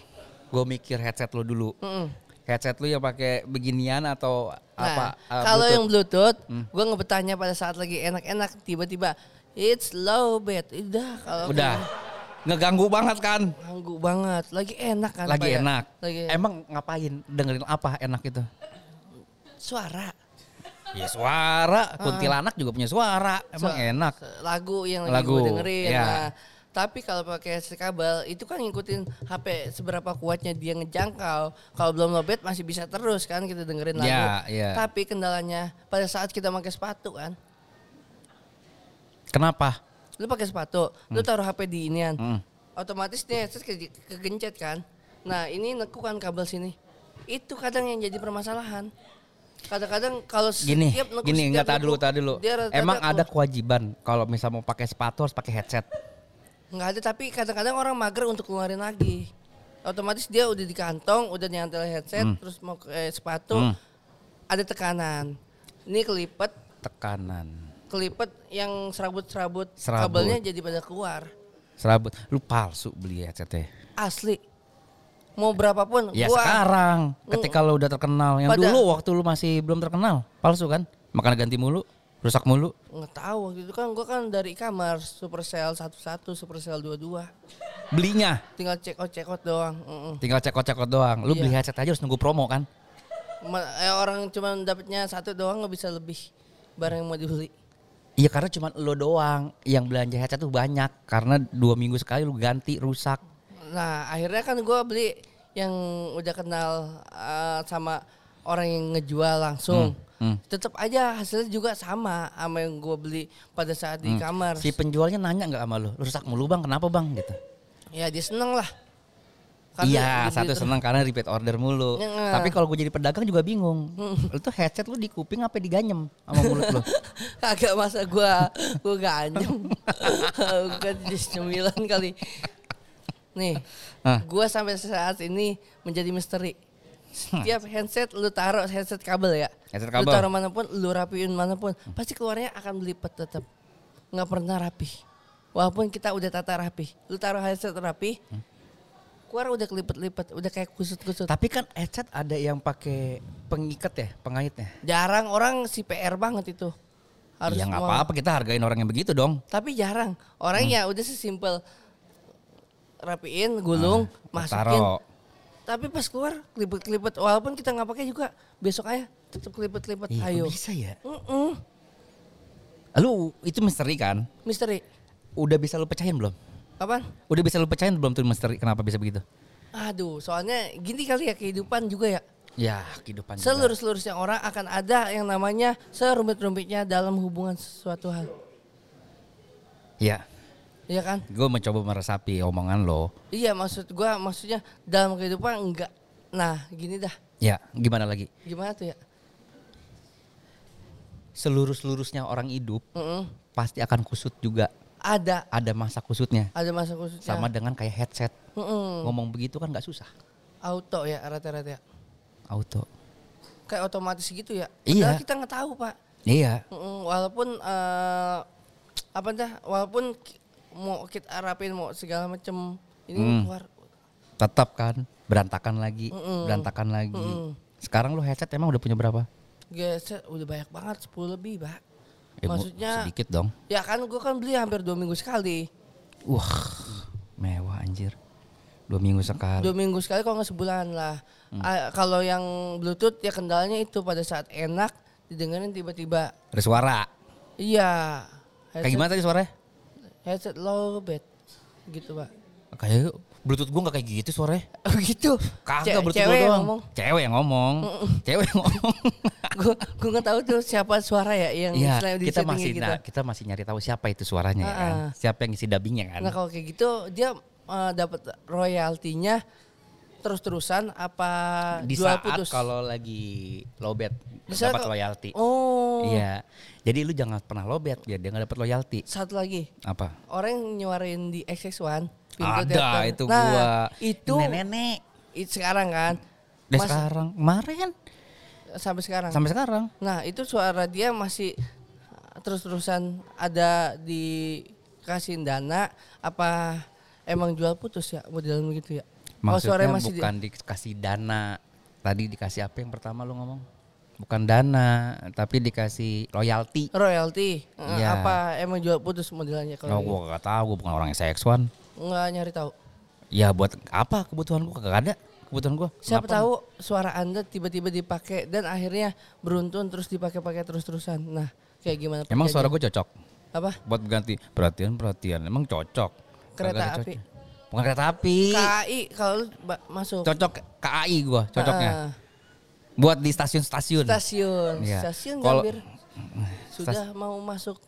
gue mikir headset lu dulu. Mm-mm. Headset lu yang pakai beginian atau apa? Nah, uh, kalau yang Bluetooth, gua ngebetanya pada saat lagi enak-enak, tiba-tiba it's low bed. Udah, kalau udah ngeganggu banget kan? ganggu banget. Lagi enak kan? Lagi Pak, ya? enak. Lagi Emang ngapain? Dengerin apa enak itu? suara. Ya suara, kuntilanak juga punya suara. Emang Su- enak. Lagu yang lagi Lagu, gua dengerin. ya. Nah, tapi kalau pakai kabel itu kan ngikutin HP seberapa kuatnya dia ngejangkau. Kalau belum low bed masih bisa terus kan kita dengerin lagu. Ya, ya. Tapi kendalanya pada saat kita pakai sepatu kan, Kenapa? Lu pakai sepatu, lu taruh HP di inian. Hmm. Otomatis nih headset ke, kegencet kan. Nah, ini nekukan kabel sini. Itu kadang yang jadi permasalahan. Kadang-kadang kalau Gini, nekuk, gini enggak tahan dulu, tahan dulu. dia Emang ada kewajiban kalau misal mau pakai sepatu harus pakai headset. Nggak ada tapi kadang-kadang orang mager untuk keluarin lagi. Otomatis dia udah di kantong, udah nyantel headset, terus mau ke eh, sepatu, Hmm. ada tekanan. Ini kelipet, Tekanan. Kelipet yang serabut-serabut, Serabut. kabelnya jadi pada keluar. Serabut. Lu palsu beli headsetnya. Asli. Mau berapapun, Ya gua sekarang ketika lu udah terkenal. Yang Pada- dulu waktu lu masih belum terkenal. Palsu kan? Makanya ganti mulu. Rusak mulu. nggak tahu waktu itu kan gua kan dari kamar Supercell 11, Supercell 22. Belinya. Tinggal check out check out doang. Mm-mm. Tinggal cekot-cekot doang. Lu Iya. beli headset aja harus nunggu promo kan? Ma- eh, orang cuma dapatnya satu doang nggak bisa lebih barang yang mau dibeli. Iya karena cuma lo doang yang belanja headset tuh banyak. Karena dua minggu sekali lu ganti rusak. Nah akhirnya kan gua beli yang udah kenal eh, sama orang yang ngejual langsung. Hmm, hmm. Tetap aja hasilnya juga sama sama yang gua beli pada saat di kamar. Si penjualnya nanya nggak sama lu? Rusak mulu bang, kenapa bang? Gitu. Ya dia seneng lah. Karena iya, satu senang karena repeat order mulu. Ya. Tapi kalau gue jadi pedagang juga bingung. lu tuh headset lu di kuping apa diganyem sama mulut lu? [laughs] Kagak masa gua gua ganyem. [laughs] Jenis cemilan kali. Nih, Hah. gua sampai saat ini menjadi misteri. Setiap handset lu taruh headset kabel ya. Headset Lu kabel. taruh mana pun, lu rapiin mana pun, pasti keluarnya akan berlipat tetap. Nggak pernah rapi. Walaupun kita udah tata rapi. Lu taruh headset rapi, keluar udah kelipet-lipet, udah kayak kusut-kusut. Tapi kan headset ada yang pakai pengikat ya, pengaitnya. Jarang orang si PR banget itu. Harus Iya nggak apa-apa kita hargain orang yang begitu dong. Tapi jarang. Orang ya udah sesimpel rapiin, gulung, masukin. Taro. Tapi pas keluar kelipet-kelipet walaupun kita nggak pakai juga besok aja tetap kelipet-kelipet. Iya, Ayo. bisa ya? Mm-mm. Lu itu misteri kan? Misteri. Udah bisa lu pecahin belum? Kapan? Udah bisa lu pecahin belum tuh misteri kenapa bisa begitu? Aduh, soalnya gini kali ya kehidupan juga ya. Ya, kehidupan juga. Selurus-lurusnya orang akan ada yang namanya serumit-rumitnya dalam hubungan sesuatu hal. Ya, Iya kan? gue mencoba meresapi omongan lo. Iya maksud gua maksudnya dalam kehidupan enggak. Nah gini dah. Ya, gimana lagi? Gimana tuh ya? Selurus-lurusnya orang hidup Mm-mm. pasti akan kusut juga. Ada. Ada masa kusutnya. Ada masa khususnya. Sama dengan kayak headset. Mm-mm. Ngomong begitu kan nggak susah. Auto ya rata-rata ya. Auto. Kayak otomatis gitu ya. Iya. Padahal kita nggak tahu pak. Iya. Mm-mm, Walaupun eh, apa dah? Walaupun mau kita rapin mau segala macem ini Hmm. keluar. Tetap kan berantakan lagi, Mm-mm. berantakan lagi. Mm-mm. Sekarang lu headset emang udah punya berapa? Geser udah banyak banget 10 lebih pak. Maksudnya sedikit dong. ya kan gue kan beli hampir dua minggu sekali. Wah, mewah anjir. Dua minggu sekali. Dua minggu sekali kalau nggak sebulan lah. Hmm. Ah, kalau yang bluetooth ya kendalanya itu pada saat enak didengerin tiba-tiba Ada suara. iya Kayak gimana tadi suaranya? headset low bed gitu pak Kayak Bluetooth gua gak kayak gitu suaranya. [laughs] oh gitu Kagak Ce- Bluetooth cewek gua yang doang. ngomong Cewek yang ngomong. Cewek yang ngomong. [laughs] gue gue nggak tahu tuh siapa suara ya yang di kita masih gitu. nah, kita masih nyari tahu siapa itu suaranya ya kan. Ah, ah. Siapa yang ngisi dubbingnya kan. nah kalau kayak gitu dia eh, dapat royaltinya terus-terusan apa Di jual saat putus kalau lagi lowbat Bisa dapat loyalty. oh Iya. Jadi lu jangan pernah lowbat biar dia nggak dapat loyalty. satu lagi Apa? orang yang nyuarin di XX1 pintu Ada teater. itu nah, gua. itu nenek. itu sekarang kan Mas- sekarang kemarin sampai sekarang sampai sekarang Nah itu suara dia masih terus-terusan ada dikasih dana apa emang jual putus ya modelnya gitu ya? Oh, Maksudnya suaranya masih di- bukan dikasih dana. Tadi dikasih apa yang pertama lu ngomong? Bukan dana, tapi dikasih loyalty. royalty. Eh, Iya. Apa emang jual putus modelnya Oh, kalau gua gak tahu, gua bukan orang SX1. Nggak nyari tahu. Ya buat apa kebutuhan gua kagak ada kebutuhan gua. Siapa Kenapa? tahu suara anda tiba-tiba dipakai dan akhirnya beruntun terus dipakai-pakai terus-terusan. Nah kayak gimana? Emang suara gua cocok apa? buat ganti perhatian perhatian. Emang cocok. Kereta Kagak ada api. cocok. Bukan kereta api. KAI kalau masuk Cocok KAI gua cocoknya. Ah, Buat di stasiun-stasiun. stasiun, Iya. stasiun Kalau- Gambir [laughs] sudah mau masuk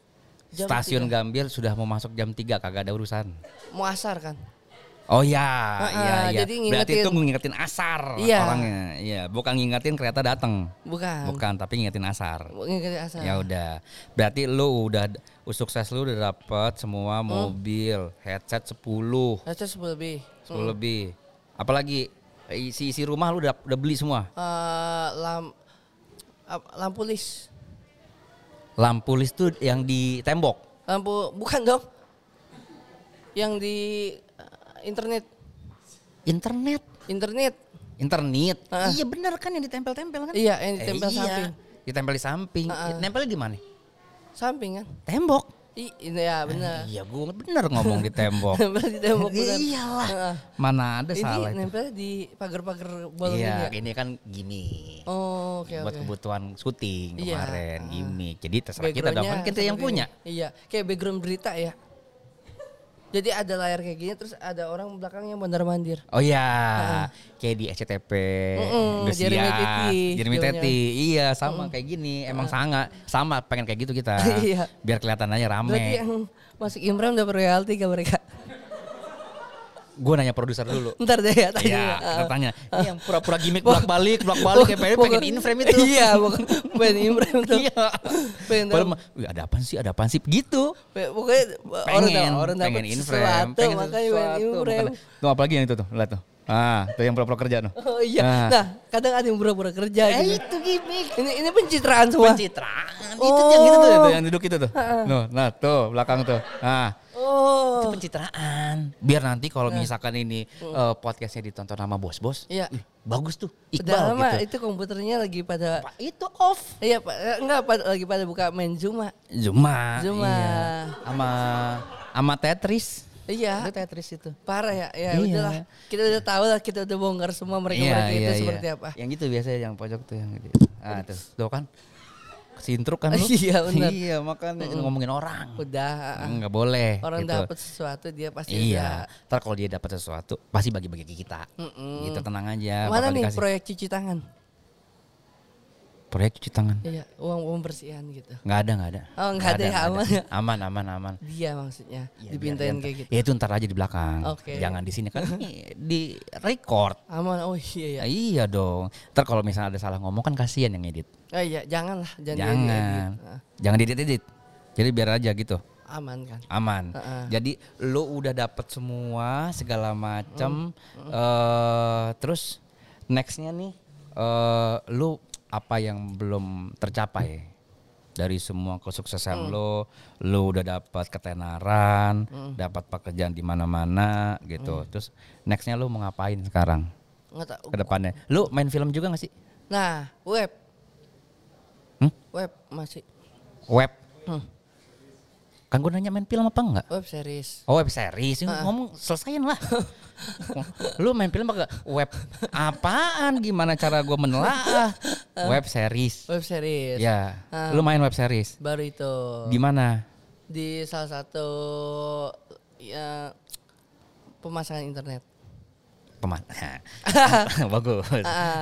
Jam Stasiun tiga. Gambir sudah mau masuk jam 3 kagak ada urusan. Mau asar kan? Oh ya, Ah, iya, iya. jadi Berarti ngingetin. itu ngingetin asar Iya. orangnya. Iya, bukan ngingetin kereta datang. Bukan. Bukan, tapi ngingetin asar. Ngingetin asar. Ya udah. Berarti lu udah sukses lu udah dapet semua Hmm. mobil, headset 10, Raca sepuluh lebih. 10 lebih. Apalagi isi isi rumah lu udah, udah beli semua. Eh, lam, ap- lampu lis. Lampu list tuh yang di tembok. Lampu bukan dong. Yang di eh, internet. Internet. Internet. Internet. Ah. Iya bener kan yang ditempel-tempel kan? Iya, yang ditempel iya. samping. Ditempel di samping. Ah, ah. Nempelnya di mana? Samping kan? Tembok. Ya benar. Iya, gua bener ngomong di tembok. [laughs] Nempel di tembok. [laughs] Iyalah. Heeh. Mana ada Ini salah. itu. nempel di pagar-pagar balon Iya, ini ya? ini kan gimmick. Oh, oke buat oke. kebutuhan syuting Iya. kemarin gimmick. Jadi terserah kita dong kan kita yang punya. ini. Iya, kayak background berita ya. Jadi ada layar kayak gini terus ada orang belakangnya mondar mandir. Oh iya, kayak di SCTP, Mm-mm, Indosiar, Jeremy Teti, Jeremy filmnya. Teti. Iya, sama kayak gini. Emang sangat sama pengen kayak gitu kita. [laughs] Iya. Biar kelihatan aja rame. Berarti yang masuk Imran dapat royalti gak mereka? Gue nanya produser dulu. [laughs] Ntar deh ya tanya. Iya, Ah. kita tanya. Ini yang pura-pura gimmick [laughs] bolak-balik, bolak-balik kayak pengen, [laughs] pengen in frame itu. Iya, bukan pengen Imran tuh. Iya. Pengen tahu. "Wih, ada apaan sih? Ada apaan sih? Gitu. Pokoknya orang pengen, orang pengen in frame, sesuatu pengen makanya pengen in sesuatu, frame. makanya- Tuh apalagi yang itu tuh, lihat tuh. Ah, tuh yang pura-pura kerja tuh. Oh iya. Nah. Nah, kadang ada yang pura-pura kerja Eh, gitu. itu gimmick. Ini ini pencitraan semua. Pencitraan. Itu tuh yang itu tuh, tuh, yang duduk itu tuh. Nuh, nah tuh belakang tuh. Nah, itu Oh. pencitraan. Biar nanti kalau misalkan ini eh, podcastnya ditonton sama bos-bos, Iya. ih, bagus tuh. Udah Iqbal lama gitu. itu komputernya lagi pada Pak, itu off. Iya, Pak. Eh, Enggak, pada, lagi pada buka main Zuma. Zuma. Zuma. Iya. Sama sama Tetris. Iya. Itu Tetris itu. Parah ya. Ya Iya. udahlah. Kita udah tahu lah, kita udah bongkar semua mereka-mereka itu seperti apa. Yang gitu biasanya yang pojok tuh yang gitu. Ah tuh, tuh kan. Kesintruk kan lu. [laughs] Iya, benar. Iya, makanya ngomongin orang. Udah. Enggak boleh. Orang gitu. dapat sesuatu dia pasti Iya. Ntar kalau dia dapat sesuatu, pasti bagi-bagi ke kita. Mm-mm. Gitu tenang aja. Mana nih dikasih. proyek cuci tangan? Proyek cuci tangan. Iya, uang pembersihan gitu. Nggak ada, nggak ada. Oh, nggak ada ya, aman ya? Aman, aman, aman. Dia maksudnya Ya, dipintain kayak gitu. Ya itu ntar aja di belakang. Oke. Jangan di sini kan [laughs] di record. Aman. Oh iya ya. Ya, iya dong. Ntar kalau misalnya ada salah ngomong kan kasihan yang edit. Oh iya, janganlah, jangan. Jangan. diedit. Ah, Jangan diedit-edit. Jadi biar aja gitu. aman kan. Aman. Heeh. Jadi lu udah dapet semua segala macem. Mm, eh terus nextnya nih, eh lu apa yang belum tercapai dari semua kesuksesan Mm. lo, lu udah dapat ketenaran, Mm. dapat pekerjaan di mana-mana gitu. Terus nextnya lu mau ngapain sekarang ke depannya? Lu main film juga gak sih? Nah, web. Hmm? Web masih. Web? Hmm. Kan gue nanya main film apa enggak? Web series. Oh web series, ngomong selesaiin lah. [laughs] Lu main film apa web apaan? Gimana cara gue menelaah? Web series. Web series. Ya, Ah. lu main web series. Baru itu. Di mana? Di salah satu ya pemasangan internet. Peman. [laughs] [laughs] Bagus.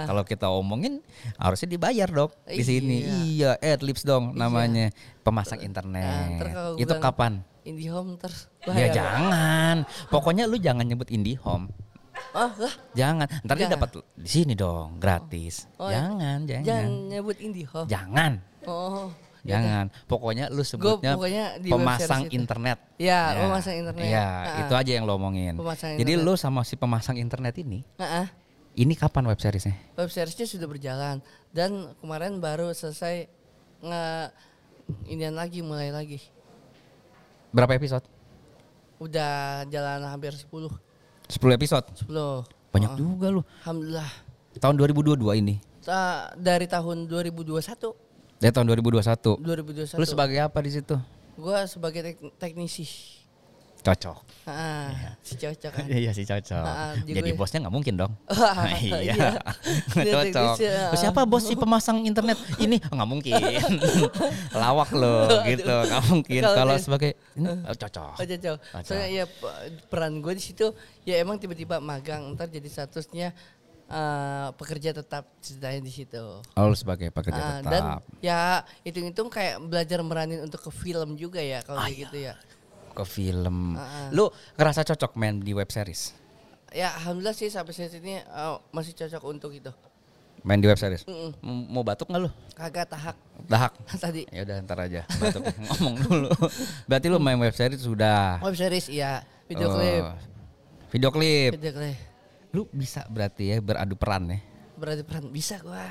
Kalau kita omongin harusnya dibayar dong di sini. Iya, adlibs dong namanya. Pemasang Nah, internet. kalau Itu kapan? IndiHome terus. Ya jangan. Pokoknya lu jangan nyebut IndiHome. Oh, lah. Jangan. Ntar dia dapat di sini dong, gratis. Oh, jangan, jangan. Jangan nyebut IndiHome. Jangan. Oh. Jangan. Pokoknya lu sebutnya pokoknya di pemasang internet. Ya, pemasang internet. Iya, itu aja yang lo omongin. Pemasang Jadi internet. lu sama si pemasang internet ini, Nah, ini kapan web seriesnya? web seriesnya sudah berjalan dan kemarin baru selesai nge inian lagi mulai lagi. Berapa episode? Udah jalan hampir 10. 10 episode. 10. Banyak Oh, juga lu. Alhamdulillah. Tahun 2022 ini. Ta- dari tahun 2021, Dari tahun 2021. 2021. Lu sebagai apa di situ? Gua sebagai tek- teknisi. Cocok. Ah, si cocok kan. [laughs] Iya sih cocok. Ah, jadi Jadi gue- bosnya nggak mungkin dong. Wah, [laughs] [laughs] iya. iya. Cocok. teknisi, ah. Terus siapa bos si pemasang internet ini? Nggak mungkin. Lawak lo gitu. Nggak mungkin. Kalau sebagai ini, oh, cocok. Oh, cocok. Cocok. Soalnya ya pe- peran gue di situ ya emang tiba-tiba magang ntar jadi statusnya eh, pekerja tetap ceritanya di situ. Oh, sebagai pekerja Ah, tetap. dan ya hitung-hitung kayak belajar meranin untuk ke film juga ya kalau Ah, kayak gitu ya. ke film. Ah, Lu ngerasa cocok main di web series? Ya alhamdulillah sih sampai saat ini eh, masih cocok untuk itu. Main di web series? Mm-mm. M- Mau batuk nggak lu? Kagak tahak Dahak. [laughs] tadi. Ya udah ntar aja [laughs] batuk ngomong dulu. Berarti lu main web series sudah. Web series iya, video Oh, klip, Video klip. video klip. Lu bisa berarti ya beradu peran ya. Berarti peran bisa gua.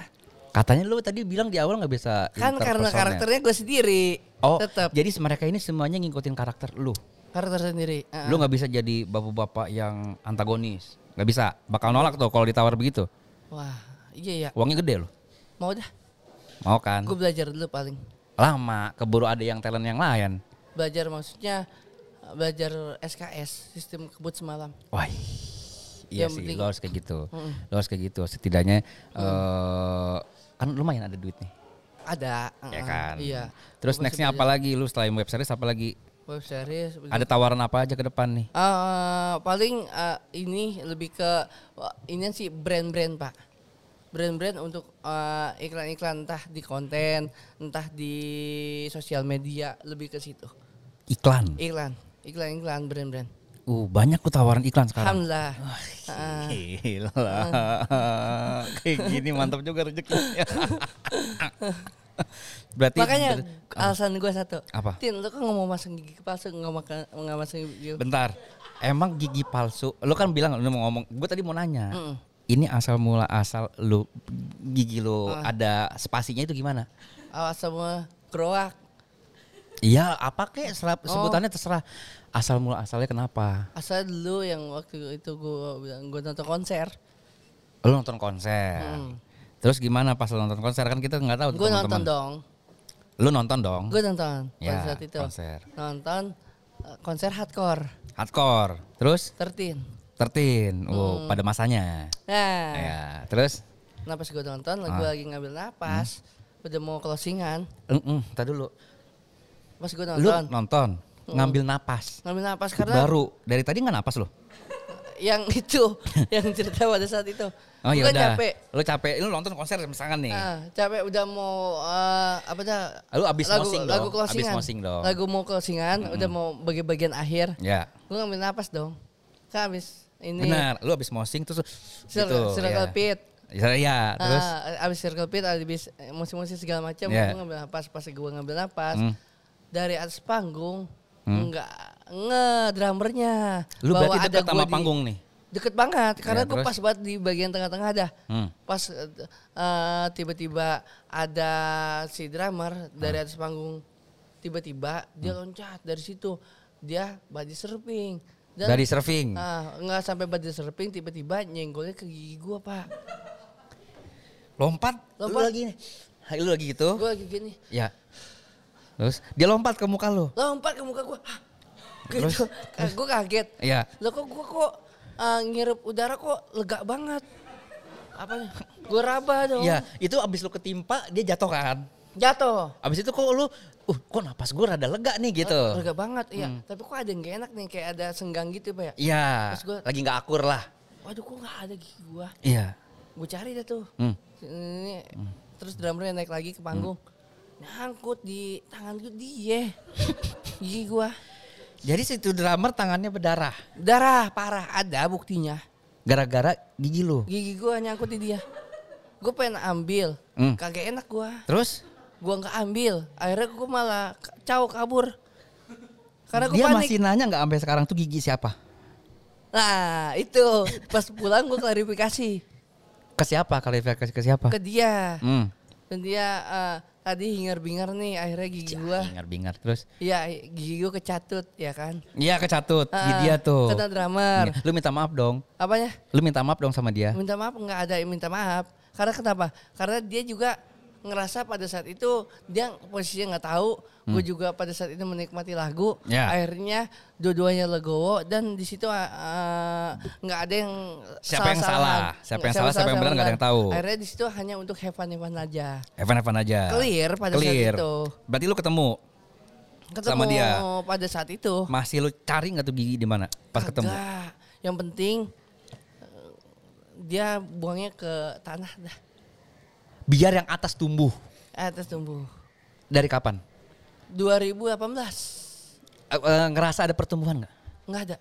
Katanya lu tadi bilang di awal nggak bisa Kan karena karakternya gue sendiri. Oh, tetap jadi mereka ini semuanya ngikutin karakter lu. karakter sendiri. Ah, Lu nggak bisa jadi bapak-bapak yang antagonis. Nggak bisa. Bakal nolak tuh kalau ditawar begitu. Wah, iya ya. Uangnya gede loh. Mau dah. Mau kan? Gue belajar dulu paling. Lama. Keburu ada yang talent yang lain. Belajar maksudnya belajar SKS, sistem kebut semalam. Wah. Iya Yang sih, penting- lo harus kayak gitu. Lo harus kayak gitu. Setidaknya eh kan lumayan ada duit nih. Ada. ya kan? Iya. Terus Gua nextnya apa lagi? Lu selain web series apa lagi? Web series. Ada tawaran apa aja ke depan nih? Eh, paling eh, ini lebih ke ini sih brand-brand pak brand-brand untuk eh, iklan-iklan entah di konten entah di sosial media lebih ke situ Iklan. iklan iklan-iklan brand-brand Uh, banyak tuh tawaran iklan sekarang. alhamdulillah Ah, Gila. [laughs] Kayak gini mantap juga rezekinya. [laughs] Berarti makanya ber- alasan gue satu Apa? tin lu kan nggak mau masang gigi palsu nggak makan nggak masang gigi bentar. Emang gigi palsu. Lu kan bilang lu mau ngomong. Gue tadi mau nanya. Mm-mm. Ini asal mula asal lu gigi lu Ah. ada spasinya itu gimana? awas semua keroak Iya, apa kek serap- Oh. sebutannya terserah. Asal mula asalnya kenapa? asal dulu yang waktu itu gue bilang gue nonton konser Lu nonton konser. Hmm. Terus gimana pas lu nonton konser kan kita nggak tahu tuh gue nonton dong Lu nonton dong. gue nonton Ya, saat itu konser. nonton uh, konser hardcore Hardcore. Terus 13 tertin. Oh, Hmm. pada masanya. nah Ya, terus nah pas gue nonton Ah. lagi ngambil napas udah mau closingan Mm tadi dulu. Pas gue Lu nonton nonton ngambil napas. ngambil napas karena Baru dari tadi nggak napas lo? [laughs] yang itu [laughs] yang cerita pada saat itu Oh iya udah. capek Lu capek. Lu nonton konser misalkan nih. Ah, capek udah mau uh, apa dah Lu abis lagu, mosing dong. lagu Abis closingan mosing dong. lagu mau closingan udah mau bagi-bagian akhir Ya. gue ngambil napas dong kan abis ini Benar. Lu abis mosing terus Cir- gitu. circle ya. pit Ya, ya, terus Ah, abis circle pit abis musik-musik segala macam Yeah. gue ngambil napas pas gue ngambil napas Hmm. Dari atas panggung nggak nge drummernya lu Bahwa berarti ada dekat sama di- panggung nih. deket banget karena Ya, gue pas banget di bagian tengah-tengah dah Hmm. pas eh, tiba-tiba ada si drummer dari Hmm. atas panggung tiba-tiba dia loncat dari situ dia body surfing dan Dari surfing. nggak sampai body surfing tiba-tiba nyenggolnya ke gigi gua pak Lompat. Lu Lompat. lagi nih. Lu lagi gitu. gua lagi gini Ya. Terus dia lompat ke muka lu. lompat ke muka gua Hah? Terus? gitu Eh, gua kaget Iya. lo kok gua kok eh, ngirup udara kok lega banget apa gua raba dong Iya, itu abis lu ketimpa dia jatuh kan. jatuh Abis itu kok lu, uh kok napas gue rada lega nih gitu. lega banget iya tapi kok ada yang gak enak nih kayak ada senggang gitu pak ya Iya, Terus lagi nggak akur lah. waduh kok nggak ada gigi gua Iya. gua cari dah tuh Hmm. ini terus drummernya naik lagi ke panggung nyangkut di tangan gua dia gigi gua Jadi situ drummer tangannya berdarah. darah parah ada buktinya Gara-gara gigi lu. gigi gua nyangkut di dia gua pengen ambil Hmm. kagak enak gua Terus gua nggak ambil akhirnya gua malah caw kabur karena gua dia panik masih nanya nggak sampai sekarang tuh gigi siapa? nah itu pas pulang gua klarifikasi Ke siapa? Klarifikasi ke siapa? ke dia Hmm. dan dia eh, tadi hingar-bingar nih akhirnya gigi gua Bingar-bingar terus. Iya, gigi gue kecatut ya kan. Iya kecatut Ah, dia tuh. Kena drummer. Iya. Lu minta maaf dong. Apanya? Lu minta maaf dong sama dia. Minta maaf nggak ada yang minta maaf. Karena kenapa? Karena dia juga ngerasa pada saat itu dia posisinya nggak tahu. Gue juga pada saat itu menikmati lagu. Hmm. Ya. Akhirnya dua-duanya legowo dan di situ ah, nggak ada yang Siapa yang salah? Siapa yang salah, siapa yang benar, nggak ada yang tahu. Akhirnya di situ hanya untuk have fun aja. Evan Evan aja. Clear pada saat Clear. itu. Berarti lu ketemu. Ketemu Sama dia. pada saat itu. Masih lu cari nggak tuh gigi di mana? Pas ketemu. Kagak. Yang penting eh, dia buangnya ke tanah dah. Biar yang atas tumbuh. Atas tumbuh. Dari kapan? 2018 Eh, eh, ngerasa ada pertumbuhan nggak? nggak ada.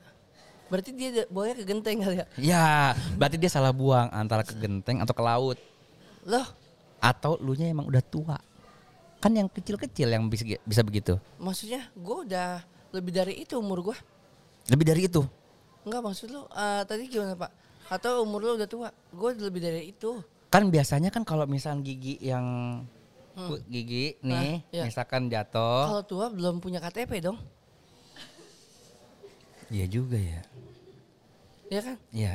Berarti dia buangnya ke genteng kali ya? Ya, berarti dia salah buang antara ke genteng atau ke laut. Loh, Atau lu nya emang udah tua. Kan yang kecil-kecil yang bisa, bisa begitu. maksudnya gue udah lebih dari itu umur gue. Lebih dari itu. Enggak maksud lu eh, tadi gimana pak? Atau umur lu udah tua? Gue lebih dari itu. Kan biasanya kan kalau misalnya gigi yang gigi nih, Nah, iya. misalkan jatuh. Kalau tua belum punya KTP dong, Iya juga ya. ya kan? Iya.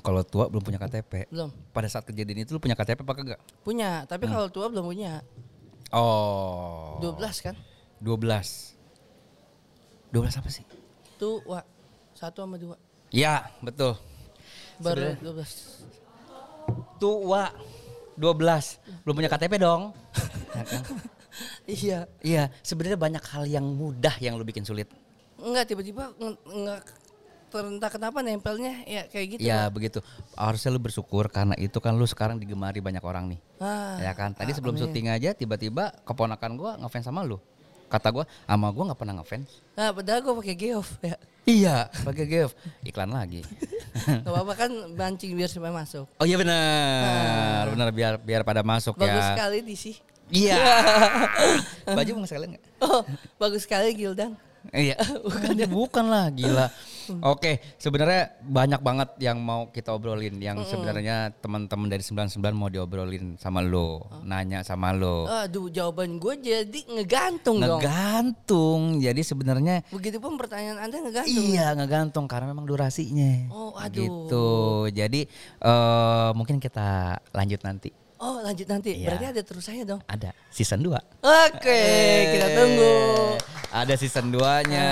Kalau tua belum punya KTP. Belum Pada saat kejadian itu lu punya KTP apa enggak? punya. Tapi kalau tua belum punya. Oh. 12 kan? 12. 12 apa sih? Tua satu sama dua. Ya, betul. Baru Sebenarnya- 12 Tua 12. Belum punya KTP dong. Ya [laughs] kan? Iya. Iya, sebenarnya banyak hal yang mudah yang lu bikin sulit. Enggak tiba-tiba enggak entah kenapa nempelnya ya kayak gitu. ya Pak. begitu. Harusnya lu bersyukur karena itu kan lu sekarang digemari banyak orang nih. Ah, ya kan. Tadi ah, sebelum amin. syuting aja tiba-tiba keponakan gua ngefans sama lu. Kata gua, sama gua nggak pernah ngefans. Nah, padahal gue pakai geof [laughs] ya. Iya, pakai Geof. Iklan lagi. [laughs] Gak apa-apa kan mancing biar supaya masuk. Oh iya benar. Benar biar biar pada masuk Bagus ya. sekali di sih. Iya. [laughs] Baju mau sekalian nggak? Oh, bagus sekali Gildan. Iya, bukan bukan lah, gila. Oke, sebenarnya banyak banget yang mau kita obrolin, yang sebenarnya teman-teman dari 99 mau diobrolin sama lo, nanya sama lo. Aduh, jawaban gue jadi ngegantung dong. Ngegantung. Jadi sebenarnya Begitupun pertanyaan Anda ngegantung. iya ngegantung karena memang durasinya. Oh, aduh. Gitu. Jadi eh mungkin kita lanjut nanti. Oh, lanjut nanti. Iya. Berarti ada terusannya dong. Ada season 2. Oke, kita tunggu. Ada season 2-nya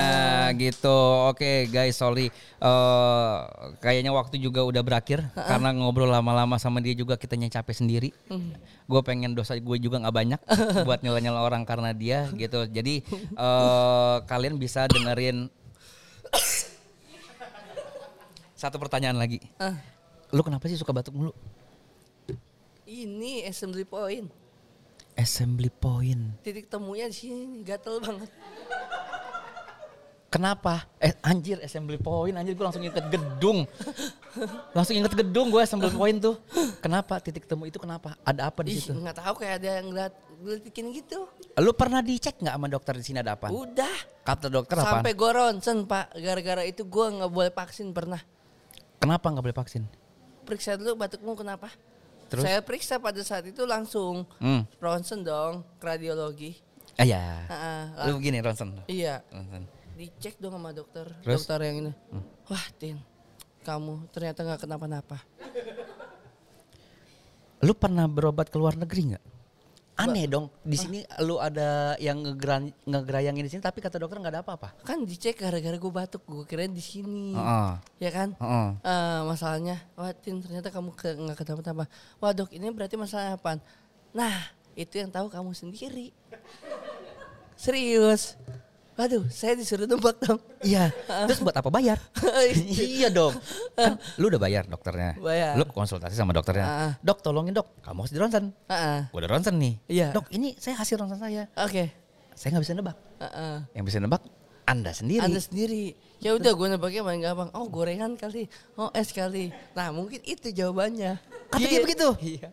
gitu. Oke guys, sorry. Eh kayaknya waktu juga udah berakhir karena ngobrol lama-lama sama dia juga kitanya capek sendiri. Gue pengen dosa gue juga nggak banyak [laughs] buat nyela-nyela orang karena dia gitu. Jadi [laughs] eh kalian bisa dengerin [coughs] satu pertanyaan lagi. Ah, Lu kenapa sih suka batuk mulu? Ini assembly point. Assembly point. Titik temunya di sini gatel banget. Kenapa? Eh anjir assembly point anjir gue langsung inget gedung. langsung inget gedung gue assembly point tuh. Kenapa titik temu itu kenapa? Ada apa di Ih, situ? nggak tahu kayak ada yang ngeliat gelitikin gitu. Lu pernah dicek nggak sama dokter di sini ada apa? Udah. Kata dokter apa? Sampai gue ronsen pak. Gara-gara itu gue nggak boleh vaksin pernah. Kenapa nggak boleh vaksin? Periksa dulu batukmu kenapa? Terus? Saya periksa pada saat itu langsung Hmm. ronsen dong, radiologi. Ah ya. Ah, ah, Lu begini Ronson. Iya, Ronson. dicek dong sama dokter. Terus? Dokter yang ini. Wah, Tin. Kamu ternyata nggak kenapa-napa. Lu pernah berobat ke luar negeri nggak? Aneh dong. Di sini lu ada yang ngegeran, ngegerayangin di sini tapi kata dokter nggak ada apa-apa. Kan dicek gara-gara gue batuk, gue kirain di sini. Heeh. Ya kan? Heeh. Eh, masalahnya, wah Tin ternyata kamu ke, nggak kenapa-napa. Wah dok, ini berarti masalah apa? Nah, itu yang tahu kamu sendiri. [laughs] Serius. Waduh, saya disuruh nebak dong. Iya. [laughs] Terus buat apa bayar? [laughs] iya dong. Kan lu udah bayar dokternya. Bayar. Lu konsultasi sama dokternya. Ah. Dok tolongin dok, kamu harus di ronsen. Heeh. Gua udah ronsen nih. Iya. Dok ini saya hasil ronsen saya. Oke. Saya nggak bisa nebak. Heeh. Yang bisa nebak anda sendiri. Anda sendiri. Ya udah gue nebaknya paling gampang. Oh gorengan kali. Oh es kali. Nah mungkin itu jawabannya. Kata dia Iya. begitu? Iya.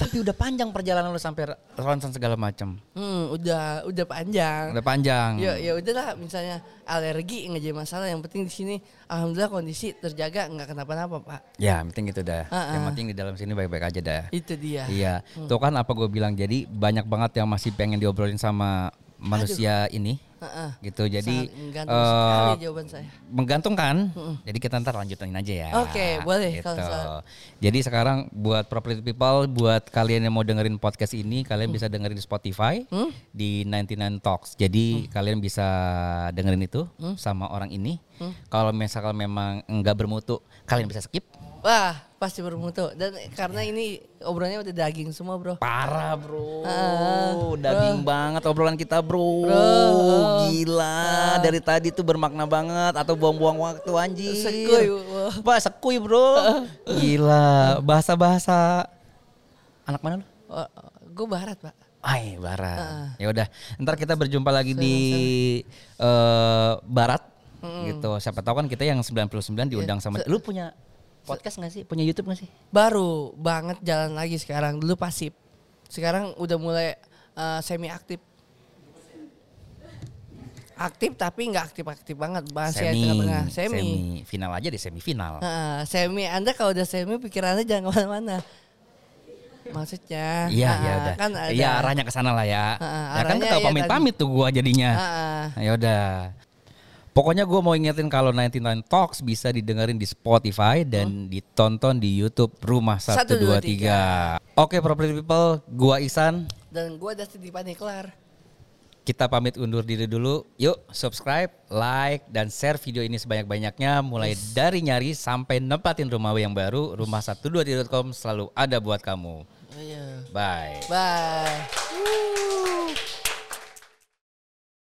Tapi udah panjang perjalanan lu sampai ronsen segala macam. Hmm, udah udah panjang. Udah panjang. Ya ya udahlah misalnya alergi nggak jadi masalah yang penting di sini alhamdulillah kondisi terjaga nggak kenapa-napa pak Ya, yang penting itu dah. Ah, Yang ah. penting di dalam sini baik-baik aja dah. itu dia Iya, tuh kan apa gue bilang. Jadi banyak banget yang masih pengen diobrolin sama manusia ini, Heeh. gitu. Jadi Sangat menggantung eh, sekali jawaban saya menggantung kan. Jadi kita ntar lanjutin aja ya. Oke, boleh, Gitu. kalau Jadi sekarang buat property people, buat kalian yang mau dengerin podcast ini, kalian bisa dengerin di Spotify Hmm? di 99 Talks. Jadi kalian bisa dengerin itu Hmm? sama orang ini. Kalau misalkan memang enggak bermutu, kalian bisa skip. wah pasti bermutu dan karena ini obrolannya udah daging semua bro Parah bro, Ah, daging banget obrolan kita bro. Bro. gila. Dari tadi tuh bermakna banget atau buang-buang waktu anjir. Sekuy, wah. Wah, sekuy, Bro. Gila, bahasa-bahasa anak mana lu? Oh, gue barat pak. Ay, barat. Ya udah, ntar kita berjumpa lagi di eh, barat gitu. Siapa tahu kan kita yang 99 diundang sama lu punya podcast gak sih? Punya YouTube gak sih? Baru banget jalan lagi sekarang. Dulu pasif. Sekarang udah mulai eh, semi aktif. Aktif tapi nggak aktif-aktif banget. Masih Semi, tengah-tengah. Semi. semi. Final aja di semifinal. Heeh, semi. Anda kalau udah semi pikirannya jangan ke mana-mana. Maksudnya. Iya, heeh, ya udah. Kan ada. Iya, arahnya ke sana lah ya. Heeh, ya kan kalau iya pamit-pamit tuh gua jadinya. Heeh. Ya udah. Pokoknya gue mau ingetin kalau 99 Talks bisa didengerin di Spotify dan ditonton di YouTube Rumah 123. Oke, property people, gua Ihsan. Dan gue udah sedih paniklar. Kita pamit undur diri dulu. Yuk, subscribe, like, dan share video ini sebanyak-banyaknya. Mulai dari nyari sampai nempatin rumah yang baru. Rumah 123.com selalu ada buat kamu. Oh, iya. Bye. Bye.